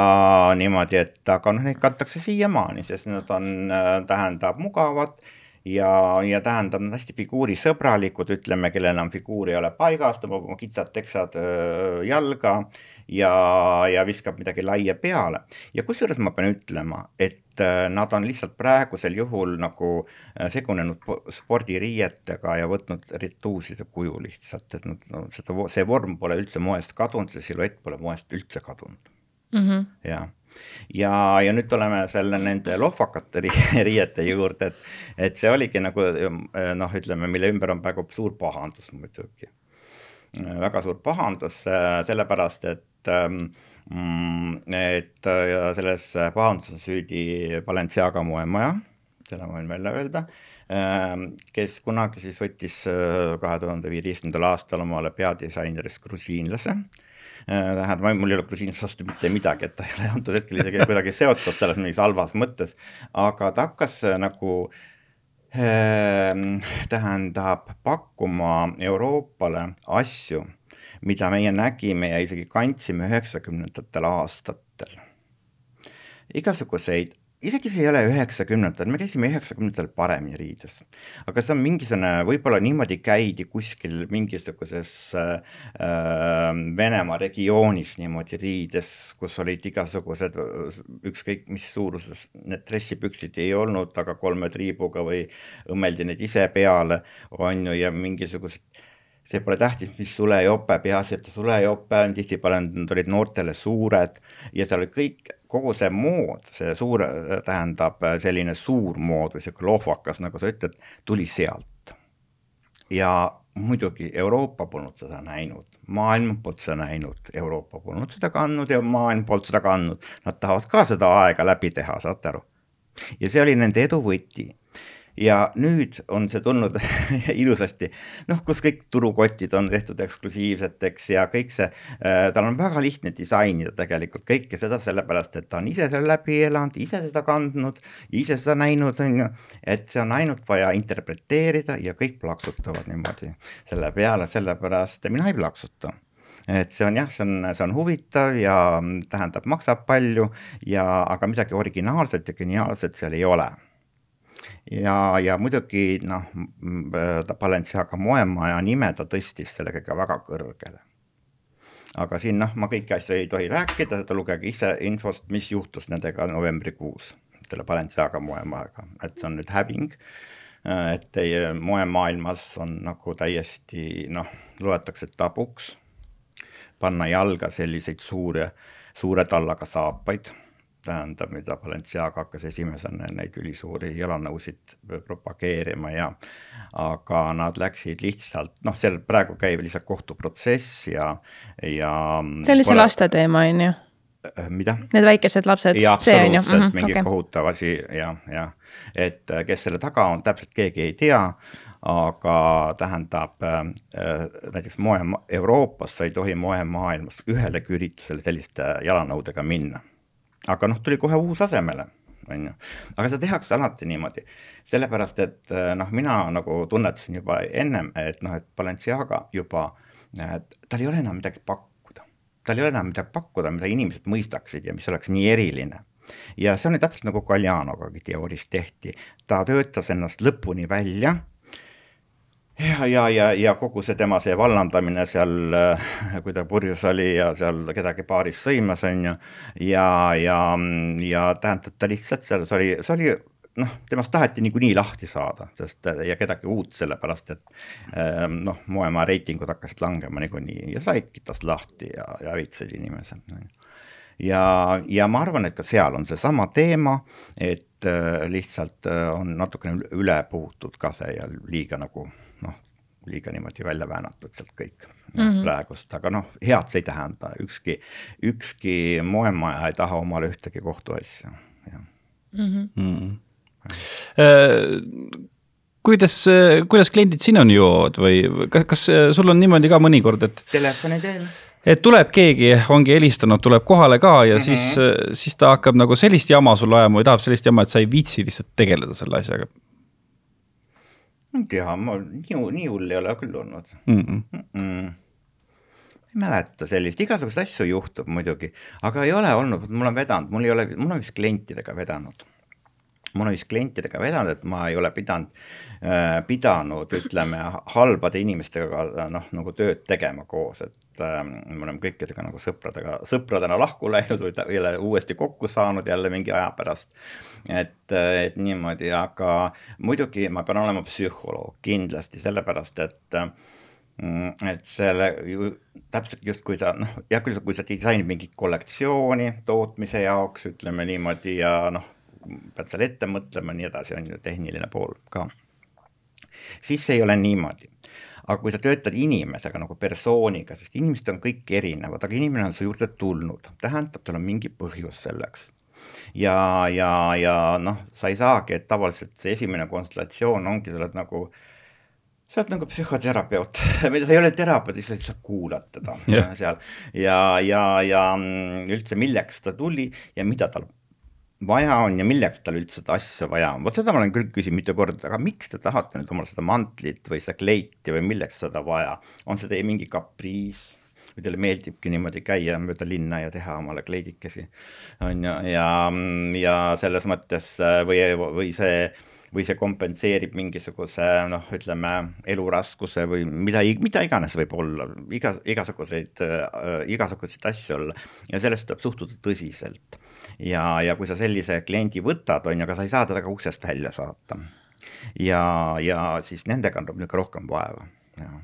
niimoodi, et aga noh, neid kantakse siiamaani, sest nad on, tähendab mugavad ja, ja tähendab, nad hästi figuurisõbralikud, ütleme, kellel enam figuur ei ole paigas, tõmbab oma kitsad teksad öö, jalga ja, ja viskab midagi laia peale. ja kusjuures ma pean ütlema, et nad on lihtsalt praegusel juhul nagu segunenud spordiriietega ja võtnud rituuside kuju lihtsalt, et nad no,, seda, see vorm pole üldse moest kadunud, see siluett pole moest üldse kadunud mm. -hmm. jah ja, ja nüüd tuleme selle nende lohvakate riiete juurde, et, et see oligi nagu noh, ütleme, mille ümber on praegu suur pahandus muidugi. väga suur pahandus, sellepärast et et selles pahanduses süüdi Balenciaga moemaja, selle ma võin välja öelda kes kunagi siis võttis kahe tuhande viieteistkümnendal aastal omale peadisainerist grusiinlase. Äh, tähendab, mul ei ole grusiinist vastu mitte midagi, et ta ei ole antud hetkel isegi kuidagi seotud selles mingis halvas mõttes, aga ta hakkas äh, nagu äh, tähendab pakkuma Euroopale asju, mida meie nägime ja isegi kandsime üheksakümnendatel aastatel. igasuguseid isegi see ei ole üheksakümnendatel, me käisime üheksakümnendatel paremini riides. aga see on mingisugune, võib-olla niimoodi käidi kuskil mingisuguses äh, Venemaa regioonis niimoodi riides, kus olid igasugused ükskõik mis suuruses need dressipüksid ei olnud, aga kolme triibuga või õmmeldi neid ise peale, on ju, ja mingisugused see pole tähtis, mis sulejope, peaasi, et sulejope on, tihtipeale nad olid noortele suured ja seal oli kõik kogu see mood, see suur, tähendab selline suur mood või sihuke lohvakas, nagu sa ütled, tuli sealt. ja muidugi Euroopa polnud seda näinud, maailm polnud seda näinud, Euroopa polnud seda kandnud ja maailm polnud seda kandnud. Nad tahavad ka seda aega läbi teha, saate aru? ja see oli nende edu võti ja nüüd on see tulnud ilusasti, noh, kus kõik turukotid on tehtud eksklusiivseteks ja kõik see äh,, tal on väga lihtne disainida tegelikult kõike seda sellepärast, et ta on ise selle läbi elanud, ise seda kandnud, ise seda näinud, on ju, et see on ainult vaja interpreteerida ja kõik plaksutavad niimoodi selle peale, sellepärast mina ei plaksuta. Et see on jah, see on, see on huvitav ja tähendab, maksab palju ja, aga midagi originaalset ja geniaalset seal ei ole ja, ja muidugi noh, Balenciaga moemaja nime ta tõstis sellega väga kõrgele. aga siin noh, ma kõiki asju ei tohi rääkida, lugege ise infost, mis juhtus nendega novembrikuus, selle Balenciaga moemajaga, et see on nüüd häving. et teie moemaailmas on nagu täiesti noh, loetakse tabuks panna jalga selliseid suure, suure tallaga saapaid tähendab, mida Balenciaga hakkas esimesena neid ülisuuri jalanõusid propageerima ja aga nad läksid lihtsalt, noh, seal praegu käib lihtsalt kohtuprotsess ja, ja see oli see pole... laste teema, on ju? Äh, mida? Need väikesed lapsed, see on ju? -hmm, mingi okay. kohutav asi ja, ja et äh, kes selle taga on, täpselt keegi ei tea aga tähendab äh, näiteks moe, Euroopas sa ei tohi moemaailmas ühelegi üritusele selliste jalanõudega minna aga noh, tuli kohe uus asemele on ju, aga seda tehakse alati niimoodi, sellepärast et eh, noh, mina nagu tunnetasin juba ennem, et noh, et Balenciaga juba, tal ei ole enam midagi pakkuda. tal ei ole enam midagi pakkuda, mida inimesed mõistaksid ja mis oleks nii eriline. Ja see on täpselt nagu Galjanogagi teoorias tehti, ta töötas ennast lõpuni välja ja, ja, ja, ja kogu see tema see vallandamine seal, äh, kui ta purjus oli ja seal kedagi baaris sõimas, on ju, ja, ja, ja tähendab, ta lihtsalt seal, see oli, see oli noh, temast taheti niikuinii lahti saada, sest ja kedagi uut, sellepärast et ähm, noh, moemaa reitingud hakkasid langema niikuinii ja saidki tast lahti ja, ja hävitasid inimese. ja, ja ma arvan, et ka seal on seesama teema, et äh, lihtsalt äh, on natukene üle puhutud ka see ja liiga nagu liiga niimoodi välja väänatud sealt kõik mm -hmm. praegust, aga noh, head see ei tähenda, ükski, ükski moemaja ei taha omale ühtegi kohtuasja, jah mm. -hmm. Mm. kuidas, kuidas kliendid sinuni jõuavad või kas, kas sul on niimoodi ka mõnikord, et? Telefoni teel et tuleb keegi, ongi helistanud, tuleb kohale ka ja mm -hmm. siis, siis ta hakkab nagu sellist jama sulle ajama või tahab sellist jama, et sa ei viitsi lihtsalt tegeleda selle asjaga. Ma ei tea, ma nii, nii hull ei ole küll olnud mm. -mm. Mm -mm ei mäleta sellist, igasuguseid asju juhtub muidugi, aga ei ole olnud, mul on vedanud, mul ei ole, mul on vist klientidega vedanud mul on vist klientidega vedanud, et ma ei ole pidanud pidanud, ütleme, halbade inimestega noh, nagu tööd tegema koos, et äh, me oleme kõikidega nagu sõpradega, sõpradena lahku läinud või jälle uuesti kokku saanud jälle mingi aja pärast. et, et niimoodi, aga muidugi ma pean olema psühholoog kindlasti sellepärast, et mm, et selle ju täpselt justkui sa noh, hea küll, kui sa disainid mingit kollektsiooni tootmise jaoks, ütleme niimoodi ja noh pead seal ette mõtlema, nii edasi, on ju tehniline pool ka. Siis see ei ole niimoodi. aga kui sa töötad inimesega nagu persooniga, sest inimesed on kõik erinevad, aga inimene on su juurde tulnud, tähendab, tal on mingi põhjus selleks ja, ja, ja noh, sa ei saagi, et tavaliselt see esimene konsultatsioon ongi, sa oled nagu, sa oled nagu psühhoterapeut või sa ei ole terapeut, sa lihtsalt kuulad teda yeah. seal ja, ja, ja mm, üldse, milleks ta tuli ja mida tal vaja on ja milleks tal üldse seda asja vaja on, vot seda ma olen küll küsinud mitu korda, aga miks te tahate nüüd omale seda mantlit või seda kleiti või milleks seda vaja, on see teie mingi kapriis? Või teile meeldibki niimoodi käia mööda linna ja teha omale kleidikesi, on ju, ja, ja selles mõttes või, või see või see kompenseerib mingisuguse noh, ütleme eluraskuse või mida, mida iganes võib olla, iga, igasuguseid äh,, igasuguseid asju olla. Ja sellest tuleb suhtuda tõsiselt ja, ja kui sa sellise kliendi võtad, on ju, aga sa ei saa teda ka uksest välja saata. ja, ja siis nendega on niisugune rohkem vaeva, jah.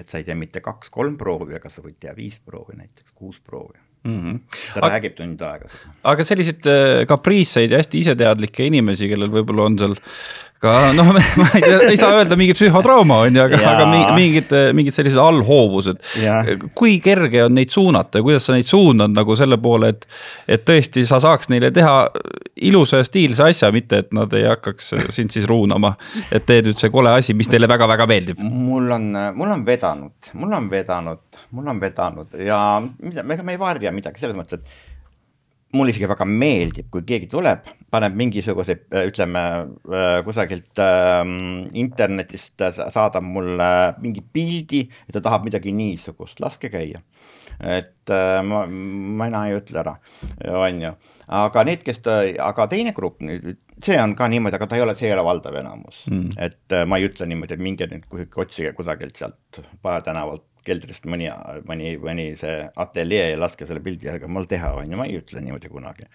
et sa ei tee mitte kaks-kolm proovi, aga sa võid teha viis proovi näiteks, kuus proovi mm. -hmm. ta aga, räägib tund aega aga selliseid äh, kapriisseid ja hästi iseteadlikke inimesi, kellel võib-olla on seal ka noh, ma ei tea, ei saa öelda mingi psühhotrauma on ju, aga, aga mingid, mingid sellised allhoovused. kui kerge on neid suunata ja kuidas sa neid suunad nagu selle poole, et, et tõesti sa saaks neile teha ilusa ja stiilse asja, mitte et nad ei hakkaks sind siis ruunama. et tee nüüd see kole asi, mis teile väga-väga meeldib. mul on, mul on vedanud, mul on vedanud, mul on vedanud ja ega me ei varja midagi selles mõttes, et mulle isegi väga meeldib, kui keegi tuleb, paneb mingisuguse, ütleme kusagilt äh, internetist saadab mulle mingi pildi, et ta tahab midagi niisugust, laske käia. et äh, ma, mina ei ütle ära, on ju, aga need, kes aga teine grupp nüüd, see on ka niimoodi, aga ta ei ole, see ei ole valdav enamus mm., et äh, ma ei ütle niimoodi, et minge nüüd kuhugi otsige kusagilt sealt Paja tänavalt keldrist mõni, mõni, mõni see ateljee ja laske selle pildi järgi mul teha, on ju, ma ei ütle niimoodi kunagi.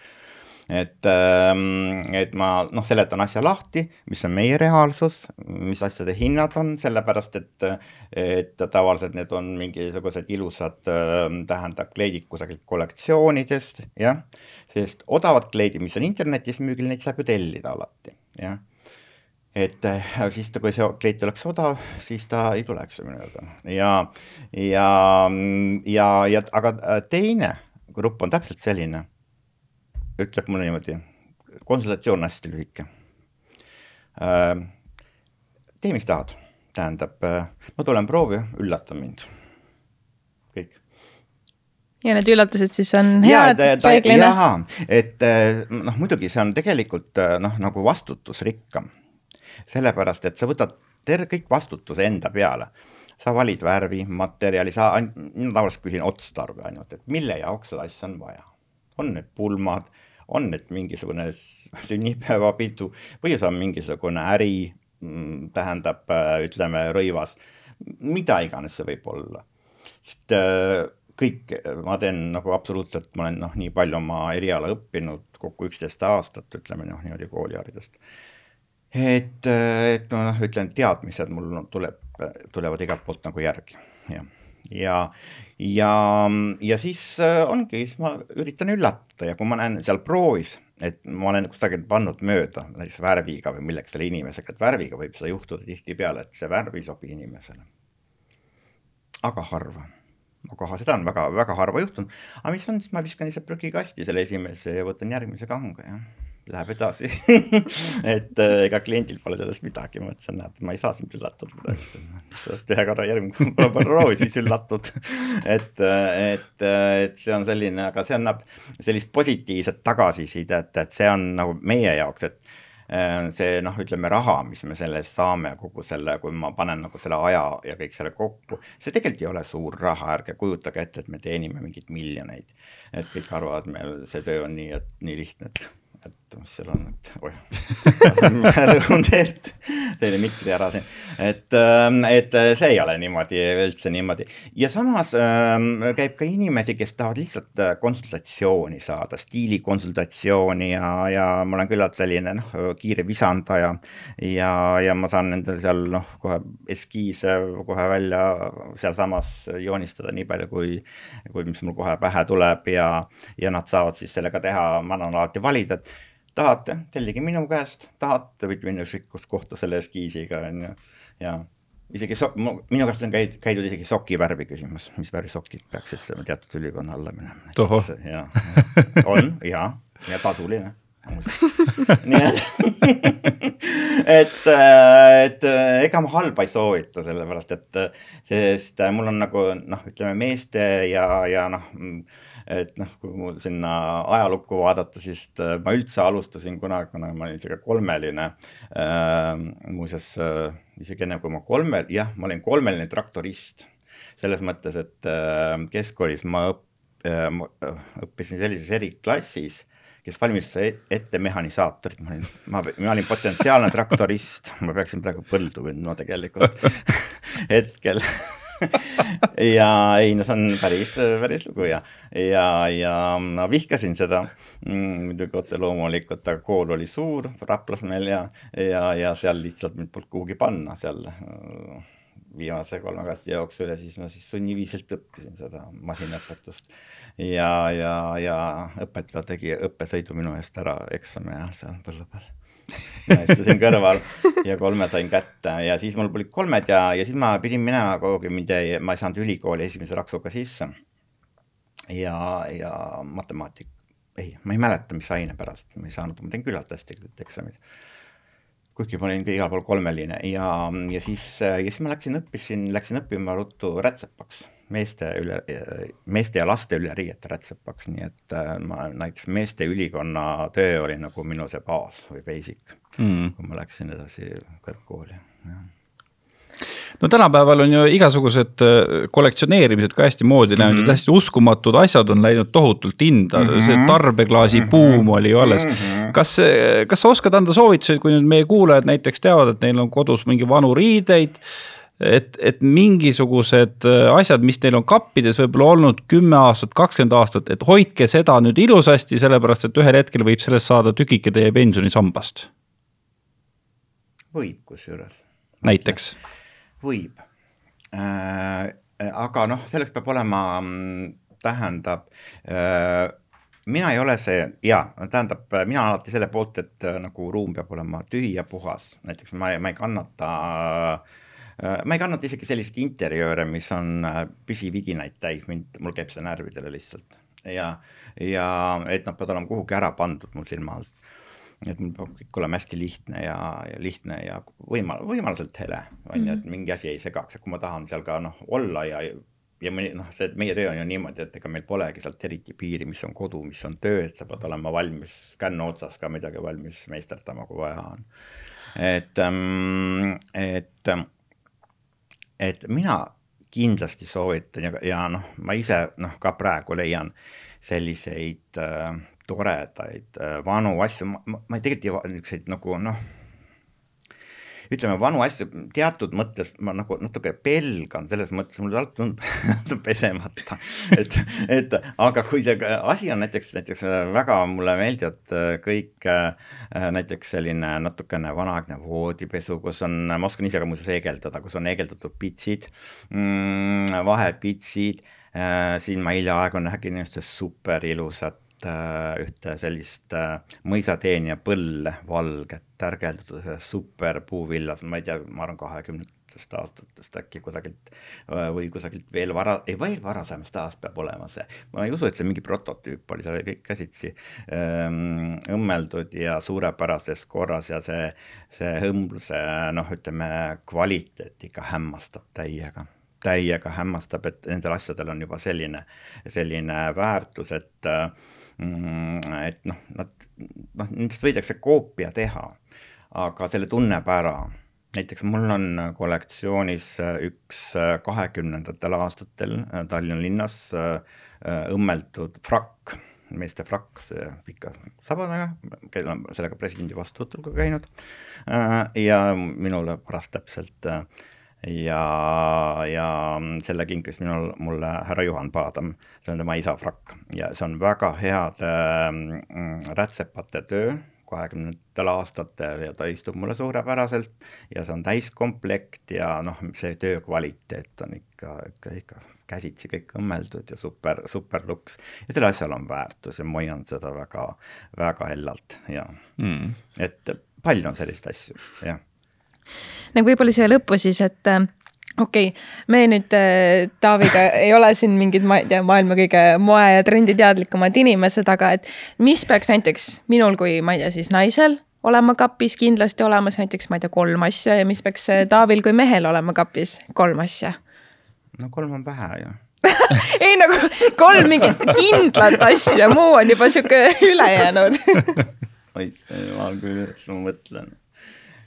Et, ähm, et ma noh, seletan asja lahti, mis on meie reaalsus, mis asjade hinnad on, sellepärast et, et tavaliselt need on mingisugused ilusad, ähm, tähendab, kleidid kusagilt kollektsioonidest, jah, sest odavad kleidid, mis on internetis müügil, neid saab ju tellida alati, jah. Et äh, siis ta, kui see kleit oleks odav, siis ta ei tuleks minu juurde. Ja, ja, ja, ja aga teine grupp on täpselt selline, ütleb mulle niimoodi, konsultatsioon on hästi lühike. Äh, tee, mis tahad, tähendab, ma tulen proovi, üllata mind, kõik ja need üllatused siis on head reeglina? et noh, muidugi see on tegelikult noh, nagu vastutusrikkam sellepärast et sa võtad ter-, kõik vastutuse enda peale. sa valid värvi, materjali, sa, mina tavaliselt küsin otstarbe ainult, et mille jaoks seda asja on vaja. on need pulmad, on need mingisugune sünnipäevapidu või see on mingisugune äri, mm, tähendab, ütleme, rõivas, mida iganes see võib olla. sest äh, kõik, ma teen nagu absoluutselt, ma olen noh, nii palju oma eriala õppinud, kokku üksteist aastat, ütleme noh, niimoodi kooliharidust et, et noh, ütlen, teadmised mul tuleb, tulevad igalt poolt nagu järgi, jah. Ja, ja, ja siis äh, ongi, siis ma üritan üllatada ja kui ma näen seal proovis, et ma olen kusagil pannud mööda näiteks värviga või milleks selle inimesega, et värviga võib seda juhtuda tihtipeale, et see värv ei sobi inimesele. aga harva. Aga seda on väga-väga harva juhtunud, aga mis on, siis ma viskan lihtsalt prügikasti selle esimese ja võtan järgmise kanga, jah läheb edasi et äh, ega kliendil pole sellest midagi, ma ütlesin, näed, ma ei saa sind üllatada praegu. ühe korra järgmine kord proovi, siis üllatud. et, et, et see on selline, aga see annab sellist positiivset tagasisidet, et see on nagu meie jaoks, et äh, see noh, ütleme raha, mis me selle eest saame, kogu selle, kui ma panen nagu selle aja ja kõik selle kokku, see tegelikult ei ole suur raha, ärge kujutage ette, et me teenime mingeid miljoneid. et kõik arvavad, meil see töö on nii, et nii lihtne, et et mis seal on, et oih lõhun teelt, teile mikri ära siin. et, ähm, et see ei ole niimoodi üldse niimoodi ja samas äh, käib ka inimesi, kes tahavad lihtsalt äh, konsultatsiooni saada, stiilikonsultatsiooni ja, ja ma olen küllalt selline noh, kiire visandaja. ja, ja ma saan endale seal noh, kohe eskiise kohe välja sealsamas joonistada nii palju, kui, kui mis mul kohe pähe tuleb ja, ja nad saavad siis sellega teha, ma annan alati valida, et tahate, tellige minu käest, tahate, võite minna ükskõik kohta selle eskiisiga, on ju, ja isegi so-, minu käest on käidud, käidud isegi soki värvi küsimas, mis värvi sokid peaksid selle teatud ülikonna alla minema. ja, on ja, ja tasuline. Nii et et, et ega ma halba ei soovita, sellepärast et, sest mul on nagu noh, ütleme meeste ja, ja noh et noh, kui mul sinna ajalukku vaadata, siis äh, ma üldse alustasin kunagi, kuna ma olin sihuke kolmeline äh,. muuseas äh, isegi enne kui ma kolme, jah, ma olin kolmeline traktorist. selles mõttes, et äh, keskkoolis ma õpp- äh,, äh õppisin sellises eriklassis kes valmistas e-, ette mehhanisaatorit, ma olin, ma, ma olin potentsiaalne traktorist, ma peaksin praegu põldu võtma tegelikult hetkel ja ei, no see on päris, päris lugu ja, ja, ja ma vihkasin seda. Mm, muidugi otse loomulikult, aga kool oli suur Raplas meil ja, ja, ja seal lihtsalt mind polnud kuhugi panna seal äh, viimase kolme klassi jooksul. Ja siis ma siis sunniviisilt õppisin seda masinaõpetust. ja, ja, ja õpetaja tegi õppesõidu minu eest ära eksami ajal seal põllu peal ma istusin kõrval ja kolme sain kätte ja siis mul olid kolmed ja, ja siis ma pidin minema kuhugi, mind jäi, ma ei saanud ülikooli esimese raksuga sisse. ja, ja matemaatika, ei, ma ei mäleta, mis aine pärast, ma ei saanud, ma tegin küllalt hästi eksamid. kuigi ma olin igal pool kolmeline ja, ja siis, ja siis ma läksin, õppisin, läksin õppima ruttu rätsepaks meeste üle, meeste ja laste üleriiete rätsepaks, nii et äh, ma näiteks meeste ülikonna töö oli nagu minu see baas või basic mm., kui ma läksin edasi kõrgkooli, jah no tänapäeval on ju igasugused äh, kollektsioneerimised ka hästi moodi läinud mm, -hmm. hästi uskumatud asjad on läinud tohutult hinda mm, -hmm. see tarbeklaasi mm -hmm. buum oli ju alles mm. -hmm. kas, kas sa oskad anda soovitusi, kui nüüd meie kuulajad näiteks teavad, et neil on kodus mingi vanu riideid et, et mingisugused äh, asjad, mis teil on kappides võib-olla olnud kümme aastat, kakskümmend aastat, et hoidke seda nüüd ilusasti, sellepärast et ühel hetkel võib sellest saada tükike teie pensionisambast. võib kusjuures. näiteks? võib äh,. aga noh, selleks peab olema, mm, tähendab äh, mina ei ole see, jaa, tähendab, mina olen alati selle poolt, et äh, nagu ruum peab olema tühi ja puhas, näiteks ma ei, ma ei kannata äh, Äh, ma ei kannata isegi sellist interjööre, mis on äh, püsividinaid täis, mind, mul käib see närvidele lihtsalt. ja, ja et nad peavad olema kuhugi ära pandud mul silma alt. et mul peab kõik olema hästi lihtne ja, ja lihtne ja võimal-, võimaluselt hele, on ju, et mhm. mingi asi ei segaks ja kui ma tahan seal ka noh, olla ja ja mõni noh, see, meie töö on ju niimoodi, et ega meil polegi sealt eriti piiri, mis on kodu, mis on töö, et sa pead olema valmis kännu otsas ka midagi valmis meisterdama, kui vaja on. et, ähm, et et mina kindlasti soovitan ja, ja noh, ma ise noh, ka praegu leian selliseid äh, toredaid äh, vanu asju, ma, ma, ma tegelikult ei, niisuguseid nagu noh ütleme, vanu asju teatud mõttes ma nagu natuke pelgan, selles mõttes mul alati tundub pesemata. et, et aga kui see asi on näiteks, näiteks väga mulle meeldivad kõik näiteks selline natukene vanaaegne voodipesu, kus on, ma oskan ise ka muuseas heegeldada, kus on heegeldatud pitsid mm,, vahepitsid siin ma hiljaaegu nägin ühte super ilusat Äh, ühte sellist äh, mõisateenia põlle valget tärgeldatud super puuvillas, ma ei tea, ma arvan kahekümne viiekümnendatest aastatest äkki kusagilt või kusagilt veel vara, ei veel varasemast ajast peab olema see. ma ei usu, et see mingi prototüüp oli, see oli kõik käsitsi ähm, õmmeldud ja suurepärases korras ja see, see õmbluse noh, ütleme kvaliteet ikka hämmastab täiega täiega hämmastab, et nendel asjadel on juba selline, selline väärtus, et mm, et noh, nad noh, nendest võidakse koopia teha, aga selle tunneb ära näiteks mul on kollektsioonis äh, üks äh, kahekümnendatel aastatel äh, Tallinna linnas õmmeldud frakk, meeste frakk, see pika sabanaga, kellel on sellega presidendi vastuvõtul ka käinud. ja minule pärast täpselt ja, ja selle kinkis minul, mulle härra Juhan Paadam, see on tema isa frakk ja see on väga head äh, rätsepate töö kahekümnendatel aastatel ja ta istub mulle suurepäraselt ja see on täiskomplekt ja noh, see töö kvaliteet on ikka, ikka, ikka käsitsi kõik õmmeldud ja super, super luks. ja sellel asjal on väärtus ja ma hoian seda väga, väga hellalt ja mm. et palju on selliseid asju, jah. Nagu võib-olla siia lõppu siis, et okei okay,, me nüüd äh, Taaviga ei ole siin mingid, ma ei tea, maailma kõige moe- ja trenditeadlikumad inimesed, aga et mis peaks näiteks minul kui, ma ei tea, siis naisel olema kapis kindlasti olemas näiteks, ma ei tea, kolm asja ja mis peaks äh, Taavil kui mehel olema kapis kolm asja? no kolm on vähe ju ei nagu kolm mingit kindlat asja, muu on juba sihuke ülejäänud. Oi, ma küll, ma mõtlen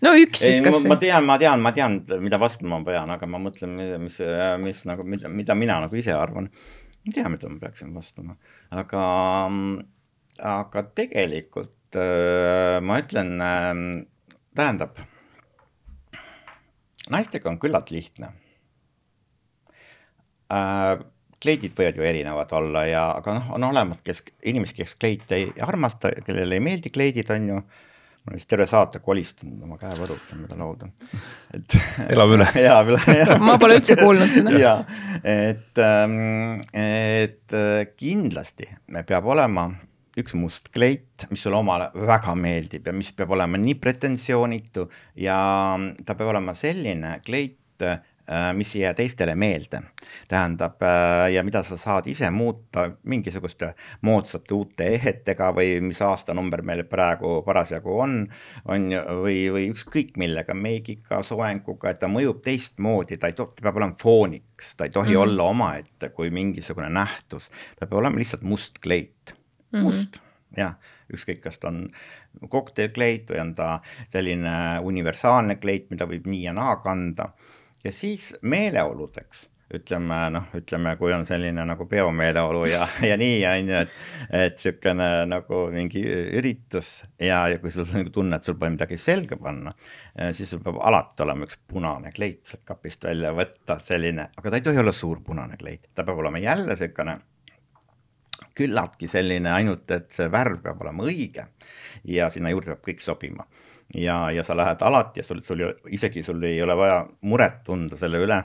no üks siis kas või? ma tean, ma tean, ma tean, mida vastama ma pean, aga ma mõtlen, mis, mis nagu, mida, mida mina nagu ise arvan. ma ei tea, mida ma peaksin vastama, aga, aga tegelikult äh, ma ütlen äh,, tähendab, naistega on küllalt lihtne äh, kleidid võivad ju erinevad olla ja, aga noh, on olemas, kes, inimesi, kes kleite ei armasta, kellele ei meeldi kleidid, on ju ma olen vist terve saate kolistanud oma käevõruks mööda lauda, et. elab üle. elab üle, jah. ma pole üldse kuulnud seda. ja, et, ähm, et äh, kindlasti peab olema üks must kleit, mis sulle omale väga meeldib ja mis peab olema nii pretensioonitu ja ta peab olema selline kleit, Äh, mis ei jää teistele meelde. tähendab, äh, ja mida sa saad ise muuta mingisuguste moodsate uute ehetega või mis aastanumber meil praegu parasjagu on, on ju, või, või ükskõik millega, meigiga, soenguga, et ta mõjub teistmoodi, ta ei tohi, ta peab olema fooniks, ta ei tohi mm -hmm. olla omaette kui mingisugune nähtus, ta peab olema lihtsalt must kleit mm, -hmm. must jah, ükskõik, kas ta on kokteilkleit või on ta selline universaalne kleit, mida võib nii ja naa kanda ja siis meeleoludeks. Ütleme noh, ütleme, kui on selline nagu peomeeleolu ja, ja nii on ju, et, et niisugune nagu mingi üritus ja, ja kui sul nagu tunne, et sul pole midagi selga panna, eh, siis sul peab alati olema üks punane kleit sealt kapist välja võtta, selline, aga ta ei tohi olla suur punane kleit, ta peab olema jälle niisugune küllaltki selline, ainult et see värv peab olema õige ja sinna juurde peab kõik sobima ja, ja sa lähed alati ja sul, sul isegi sul ei ole vaja muret tunda selle üle,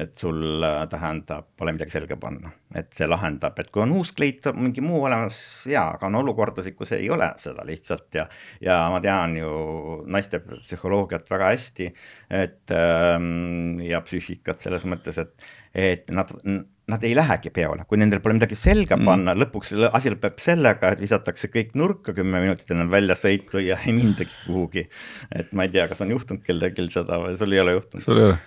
et sul äh, tähendab, pole midagi selga panna, et see lahendab, et kui on uus kleit, mingi muu olemas, jaa, aga on olukordasid, kus ei ole seda lihtsalt ja, ja ma tean ju naiste psühholoogiat väga hästi, et ähm, ja psüühikat selles mõttes, et, et nad nad ei lähegi peole, kui nendel pole midagi selga mm. panna mm., lõpuks asi lõpeb sellega, et visatakse kõik nurka kümme minutit enne väljasõitu ja ei mindagi kuhugi. et ma ei tea, kas on juhtunud kellelgi seda või sul ei ole juhtunud? sul ei ole?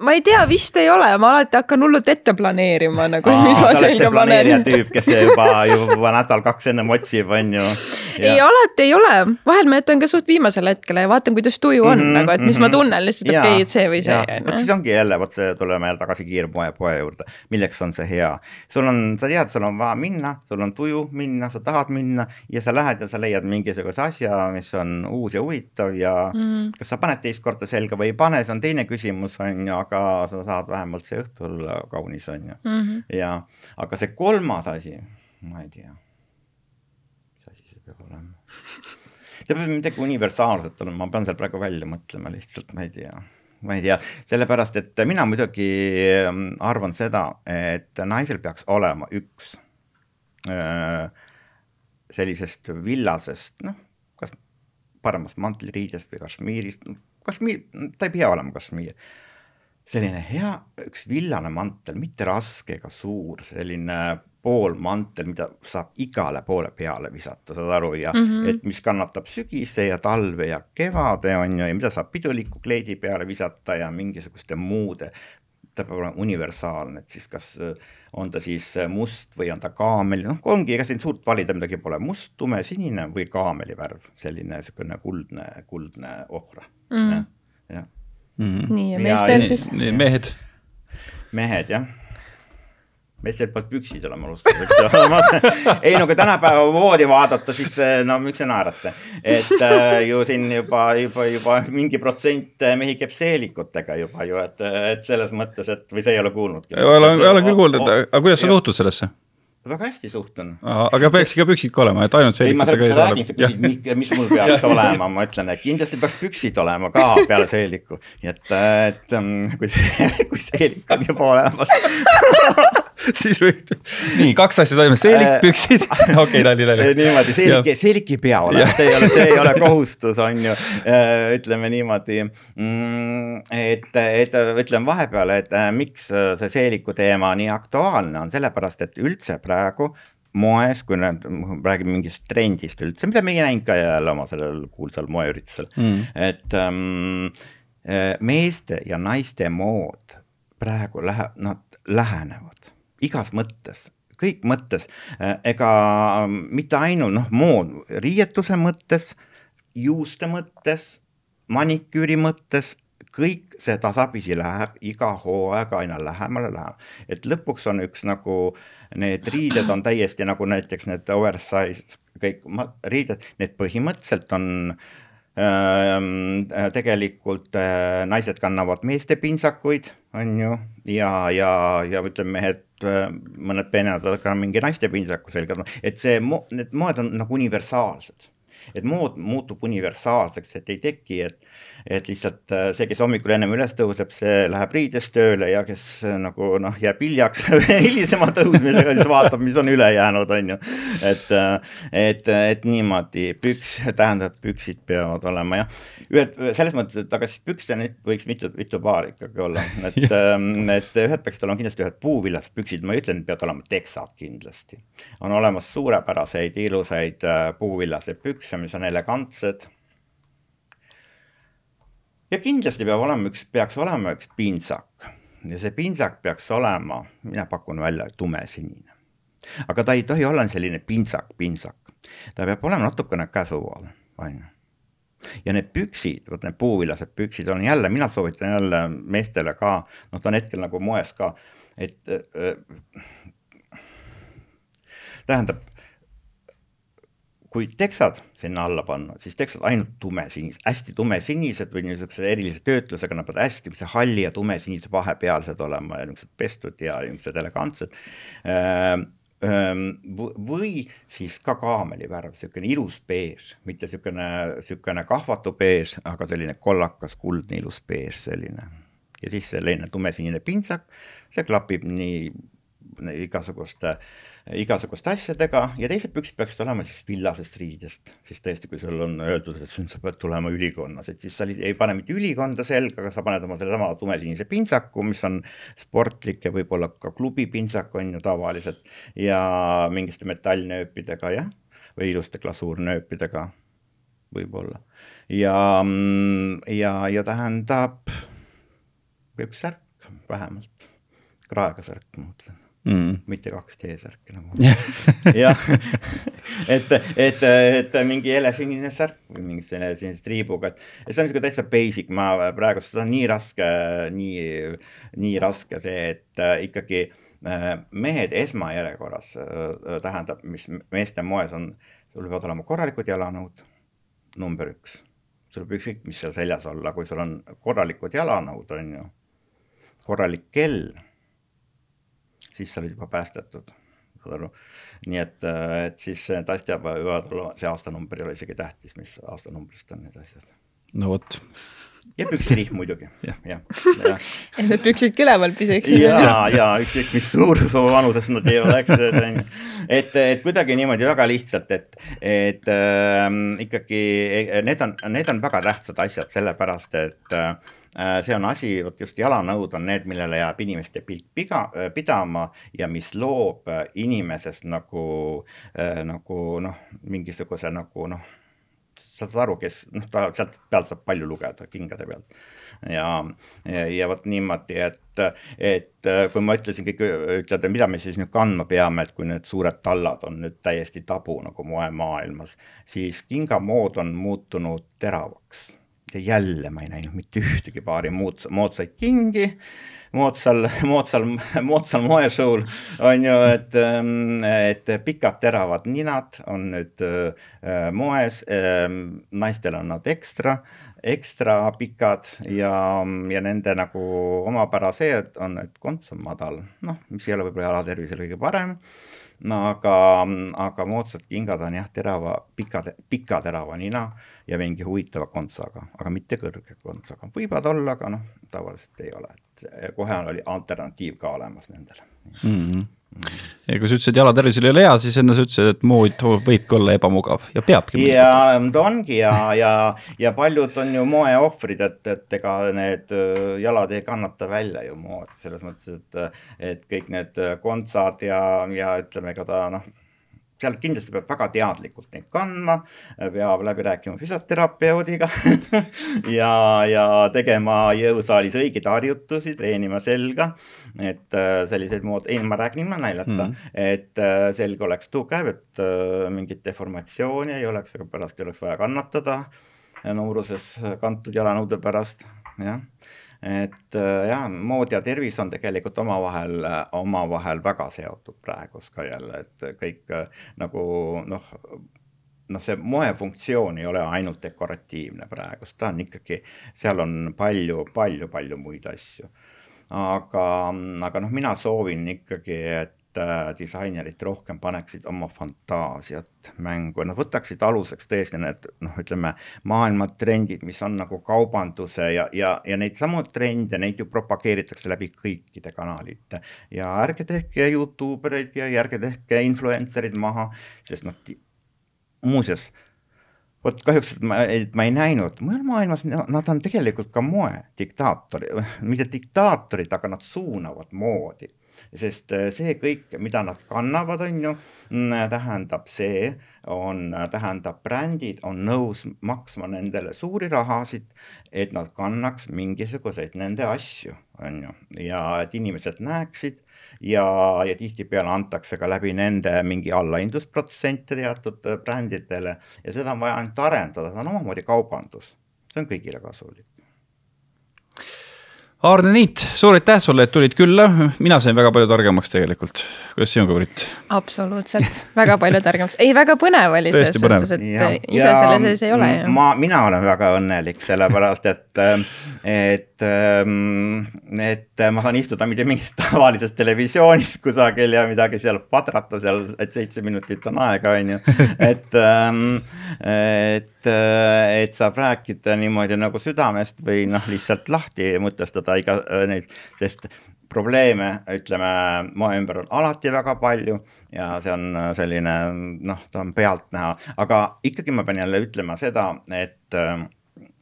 ma ei tea, vist ei ole, ma alati hakkan hullult ette planeerima nagu, mis ma selga panen. tüüp, kes juba, juba nädal-kaks ennem otsib, on ju. Ei, alati ei ole, vahel ma jätan ka suht viimasele hetkele ja vaatan, kuidas tuju on mm -hmm, nagu, et mis mm -hmm. ma mhm. tunnen lihtsalt, okei okay,, et see või see. vot siis ongi jälle, vot see, tuleme jälle tagasi kiirpoe, poe juurde, milleks on see hea. sul on, sa tead, sul on vaja minna, sul on tuju minna, sa tahad minna ja sa lähed ja sa leiad mingisuguse asja, mis on uus ja huvitav ja mm -hmm. kas sa paned teist korda selga või ei pane, see on teine küsimus on ju, aga sa saad vähemalt see õhtu olla kaunis, on ju mm. -hmm. ja, aga see kolmas asi, ma ei tea, peab olema see peab midagi universaalset olema, ma pean seal praegu välja mõtlema lihtsalt, ma ei tea ma ei tea, sellepärast et mina muidugi ähm, arvan seda, et naisel peaks olema üks äh, sellisest villasest, noh, kas paremast mantliriidest või kašmiirist, kašmiir, ta ei pea olema kašmiir. selline hea, üks villane mantel, mitte raske ega suur, selline poolmantel, mida saab igale poole peale visata, saad aru, ja mm -hmm. et mis kannatab sügise ja talve ja kevade on ju, ja mida saab piduliku kleidi peale visata ja mingisuguste muude ta peab olema universaalne, et siis kas on ta siis must või on ta kaamel, noh, ongi, ega siin suurt valida midagi pole, must, tumesinine või kaameli värv, selline niisugune kuldne, kuldne ohra mm., jah, jah mm. -hmm. nii, ja meestel siis? mehed? mehed, jah meestel peavad püksid olema alustuseks ei no kui tänapäeva voodi vaadata, siis no miks te naerate, et äh, ju siin juba, juba, juba mingi protsent mehi käib seelikutega juba ju, et, et selles mõttes, et või sa ei ole kuulnudki. olen, olen küll kuulnud, aga kuidas sa suhtud sellesse? väga hästi suhtun. aga peaks ikka püksid ka olema, et ainult seelikutega ei saa. mis, mis mul peaks olema, ma ütlen, et kindlasti peaks püksid olema ka peale seeliku, nii et, et kui, kui seelik on juba olemas siis võib, nii kaks asja toimus, seelik, äh, okei, nali naljaks. niimoodi, seelik, seelik ei pea olema, see ei ole, see ei ole kohustus, on ju. Äh, ütleme niimoodi, mm, et, et ütleme vahepeal, et äh, miks see seeliku teema nii aktuaalne on, sellepärast et üldse praegu moes, kui nüüd räägime mingist trendist üldse, mida meie näinud ka jälle oma sellel kuulsal moeüritusel. Mm., et ähm, meeste ja naiste mood praegu läheb, nad lähenevad igas mõttes, kõik mõttes, ega mitte ainult noh, mood, riietuse mõttes, juuste mõttes, maniküüri mõttes, kõik see tasapisi läheb iga hooaega aina lähemale, lähemale. et lõpuks on üks nagu, need riided on täiesti nagu näiteks need oversize, kõik riided, need põhimõtteliselt on äh, tegelikult äh, naised kannavad meeste pintsakuid, on ju, ja, ja, ja ütleme, Äh, mõned peened ka mingi naistepintsaku selga, et see, need moed on nagu universaalsed et mood muutub universaalseks, et ei teki, et, et lihtsalt äh, see, kes hommikul ennem üles tõuseb, see läheb riides tööle ja kes äh, nagu noh, jääb hiljaks hilisema tõusmisega, siis vaatab, mis on üle jäänud, on ju. et, äh, et, et niimoodi püks, tähendab, püksid peavad olema jah. ühed selles mõttes, et aga siis pükste võiks mitu, mitu paari ikkagi olla, et ähm, et ühed peaksid olema kindlasti ühed puuvillased püksid, ma ei ütle, et peavad olema teksad kindlasti. on olemas suurepäraseid ilusaid puuvillaseid pükse, mis on elegantsed. ja kindlasti peab olema üks, peaks olema üks pintsak ja see pintsak peaks olema, mina pakun välja, tumesinine. aga ta ei tohi olla selline pintsak, pintsak, ta peab olema natukene käsu all, on ju ja need püksid, vot need puuvillased püksid on jälle, mina soovitan jälle meestele ka, noh, ta on hetkel nagu moes ka, et äh, tähendab, kui teksad sinna alla panna, siis teksad ainult tumesinised, hästi tumesinised või niisuguse erilise töötlusega, nad peavad hästi niisuguse halli ja tumesinise vahepealsed olema ja niisugused pestud ja niisugused elegantsed. Ehm, ehm, või siis ka kaamelivärv, niisugune ilus beež, mitte niisugune, niisugune kahvatu beež, aga selline kollakas, kuldne ilus beež selline. ja siis selline tumesinine pintsak, see klapib nii igasuguste äh, igasuguste asjadega ja teised püksid peaksid olema siis villasest riidest, siis tõesti, kui sul on öeldud, et sa pead tulema ülikonnas, et siis sa ei pane mitte ülikonda selga, aga sa paned oma sellesama tumesinise pintsaku, mis on sportlik ja võib-olla ka klubipintsak on ju tavaliselt ja mingite metallnööpidega jah, või iluste glasuurnööpidega võib-olla. Ja, ja, ja tähendab üks särk vähemalt, kraega särk, ma mõtlen mm., mitte kaks T-särki nagu. Jah, et, et, et mingi helesinine särk või mingi selline sinise triibuga, et see on niisugune täitsa basic, ma praegu, seda on nii raske, nii, nii raske see, et äh, ikkagi äh, mehed esmajärjekorras äh, tähendab, mis meeste moes on, sul peavad olema korralikud jalanõud, number üks. sul võib ükskõik, mis seal seljas olla, kui sul on korralikud jalanõud, on ju, korralik kell siis sa olid juba päästetud, saad aru. nii et, et siis need asjad võivad olla, see aastanumber ei ole isegi tähtis, mis aastanumbrist on need asjad. no vot ja püksirihm muidugi, jah, jah. et need püksidki üleval püsiksid. ja, ja ükskõik mis suurus või vanuses nad ei oleks, onju. et, et kuidagi niimoodi väga lihtsalt, et, et äh, ikkagi need on, need on väga tähtsad asjad, sellepärast et äh, see on asi, vot just jalanõud on need, millele jääb inimeste pilk piga, pidama ja mis loob inimesest nagu äh,, nagu noh, mingisuguse nagu noh saad aru, kes noh, ta sealt pealt saab palju lugeda kingade pealt. ja, ja, ja vot niimoodi, et, et kui ma ütlesin, kõik ütlevad, mida me siis nüüd kandma peame, et kui need suured tallad on nüüd täiesti tabu nagu moemaailmas, siis kingamood on muutunud teravaks. Ja jälle ma ei näinud mitte ühtegi paari muud, moodsaid kingi moodsal, moodsal, moodsal moeshow'l on ju, et, ähm, et pikad teravad ninad on nüüd äh, moes, ähm, naistel on nad ekstra, ekstra pikad ja, ja nende nagu omapära see, et on, et konts on madal, noh, mis ei ole võib-olla jalatervisele kõige parem no aga, aga moodsad kingad on jah, terava, pika, pika terava nina ja mingi huvitava kontsaga, aga mitte kõrge kontsaga, võivad olla, aga noh, tavaliselt ei ole, et kohe oli alternatiiv ka olemas nendele. Mm. -hmm ja kui sa ütlesid, jalatervisel ei ole hea, siis enne sa ütlesid, et mood võibki olla ebamugav ja peabki. ja ta ongi ja, ja, ja paljud on ju moeohvrid, et, et ega need äh, jalad ei kannata välja ju moodi, selles mõttes, et, et kõik need kontsad ja, ja ütleme, ega ta noh seal kindlasti peab väga teadlikult neid kandma, peab läbi rääkima füsioterapeudiga ja, ja tegema jõusaalis õigeid harjutusi, treenima selga. et äh, selliseid mood, ei ma räägin ilma naljata mm, -hmm. et äh, selg oleks tugev, et äh, mingit deformatsiooni ei oleks, aga pärast ei oleks vaja kannatada nooruses kantud jalanõude pärast, jah et äh, jah, mood ja tervis on tegelikult omavahel, omavahel väga seotud praegust ka jälle, et kõik äh, nagu noh, noh, see moefunktsioon ei ole ainult dekoratiivne praegust, ta on ikkagi, seal on palju, palju, palju muid asju. aga, aga noh, mina soovin ikkagi, et Äh, disainerid rohkem paneksid oma fantaasiat mängu, nad võtaksid aluseks tõesti need noh, ütleme maailma trendid, mis on nagu kaubanduse ja, ja, ja neid samu trende, neid ju propageeritakse läbi kõikide kanalite. ja ärge tehke Youtube ereid ja ärge tehke influencer'id maha, sest noh, muuseas vot kahjuks, et ma, et ma ei näinud, mujal maailmas nad on tegelikult ka moediktaatori, mitte diktaatorid, aga nad suunavad moodi sest äh, see kõik, mida nad kannavad, on ju, mm, tähendab see, on, tähendab brändid on nõus maksma nendele suuri rahasid, et nad kannaks mingisuguseid nende asju, on ju, ja et inimesed näeksid ja, ja tihtipeale antakse ka läbi nende mingi allahindlusprotsente teatud äh, brändidele. Ja seda on vaja ainult arendada, see on omamoodi kaubandus, see on kõigile kasulik Aarne Niit, suur aitäh sulle, et tulid külla, mina sain väga palju targemaks tegelikult. kuidas sinuga, Brit? absoluutselt, väga palju targemaks, ei väga põnev oli selles suhtes, et ja, ise ja selle sees ei ole ju. ma, mina olen väga õnnelik, sellepärast et, et, et ma saan istuda mitte mingis tavalises televisioonis kusagil ja midagi seal padrata seal, et seitse minutit on aega, on ju, et, et et saab rääkida niimoodi nagu südamest või noh, lihtsalt lahti mõtestada iga neid, sest probleeme, ütleme, moe ümber on alati väga palju ja see on selline noh, ta on pealtnäha, aga ikkagi ma pean jälle ütlema seda, et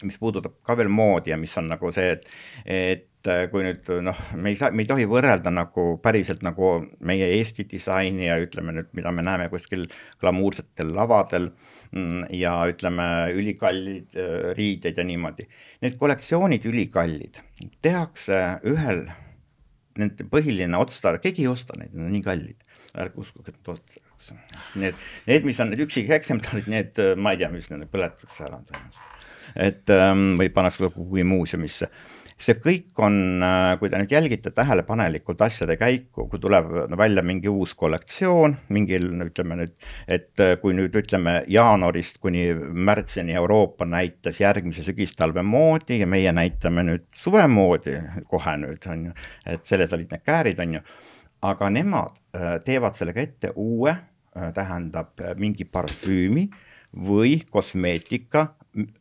mis puudutab ka veel moodi ja mis on nagu see, et, et kui nüüd noh, me ei saa, me ei tohi võrrelda nagu päriselt nagu meie Eesti disaini ja ütleme nüüd, mida me näeme kuskil glamuursetel lavadel mm, ja ütleme, ülikallid äh, riided ja niimoodi. Need kollektsioonid ülikallid tehakse ühel, nende põhiline otstarve, keegi ei osta neid, need on nii kallid, ärge uskuge, et ostetakse. Need, need, mis on need üksikeksemplarid, need ma ei tea, mis nende põletatakse ära tõenäoliselt et ähm, või pannakse kuhugi muuseumisse. See kõik on, äh, kui te nüüd jälgite tähelepanelikult asjade käiku, kui tuleb välja mingi uus kollektsioon, mingil ütleme nüüd, et äh, kui nüüd ütleme jaanuarist kuni märtsini Euroopa näitas järgmise sügistalve moodi ja meie näitame nüüd suvemoodi kohe nüüd on ju, et selles olid need käärid, on ju, aga nemad äh, teevad sellega ette uue, tähendab mingi parfüümi või kosmeetika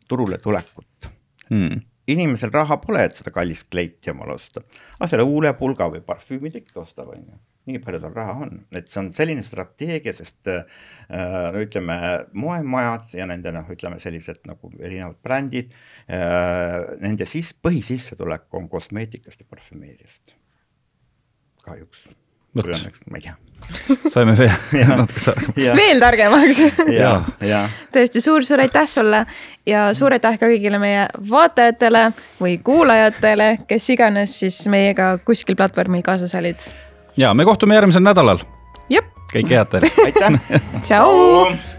turule tulekut. Hmm.. Inimesel raha pole, et seda kallist kleiti omale osta. aga selle huulepulga või parfüümid ikka ostab, on ju. nii palju tal raha on, et see on selline strateegia, sest äh, no ütleme, moemajad ja nende noh, ütleme sellised nagu erinevad brändid äh,, nende siis põhisissetulek on kosmeetikast ja parfümeeriast. kahjuks. Vot. ma ei tea. saime veel natuke targemaks. veel targemaks tõesti suur-suur aitäh sulle ja suur aitäh ka kõigile meie vaatajatele või kuulajatele, kes iganes siis meiega kuskil platvormil kaasas olid. ja me kohtume järgmisel nädalal. jep, kõike head teile. aitäh. tšau.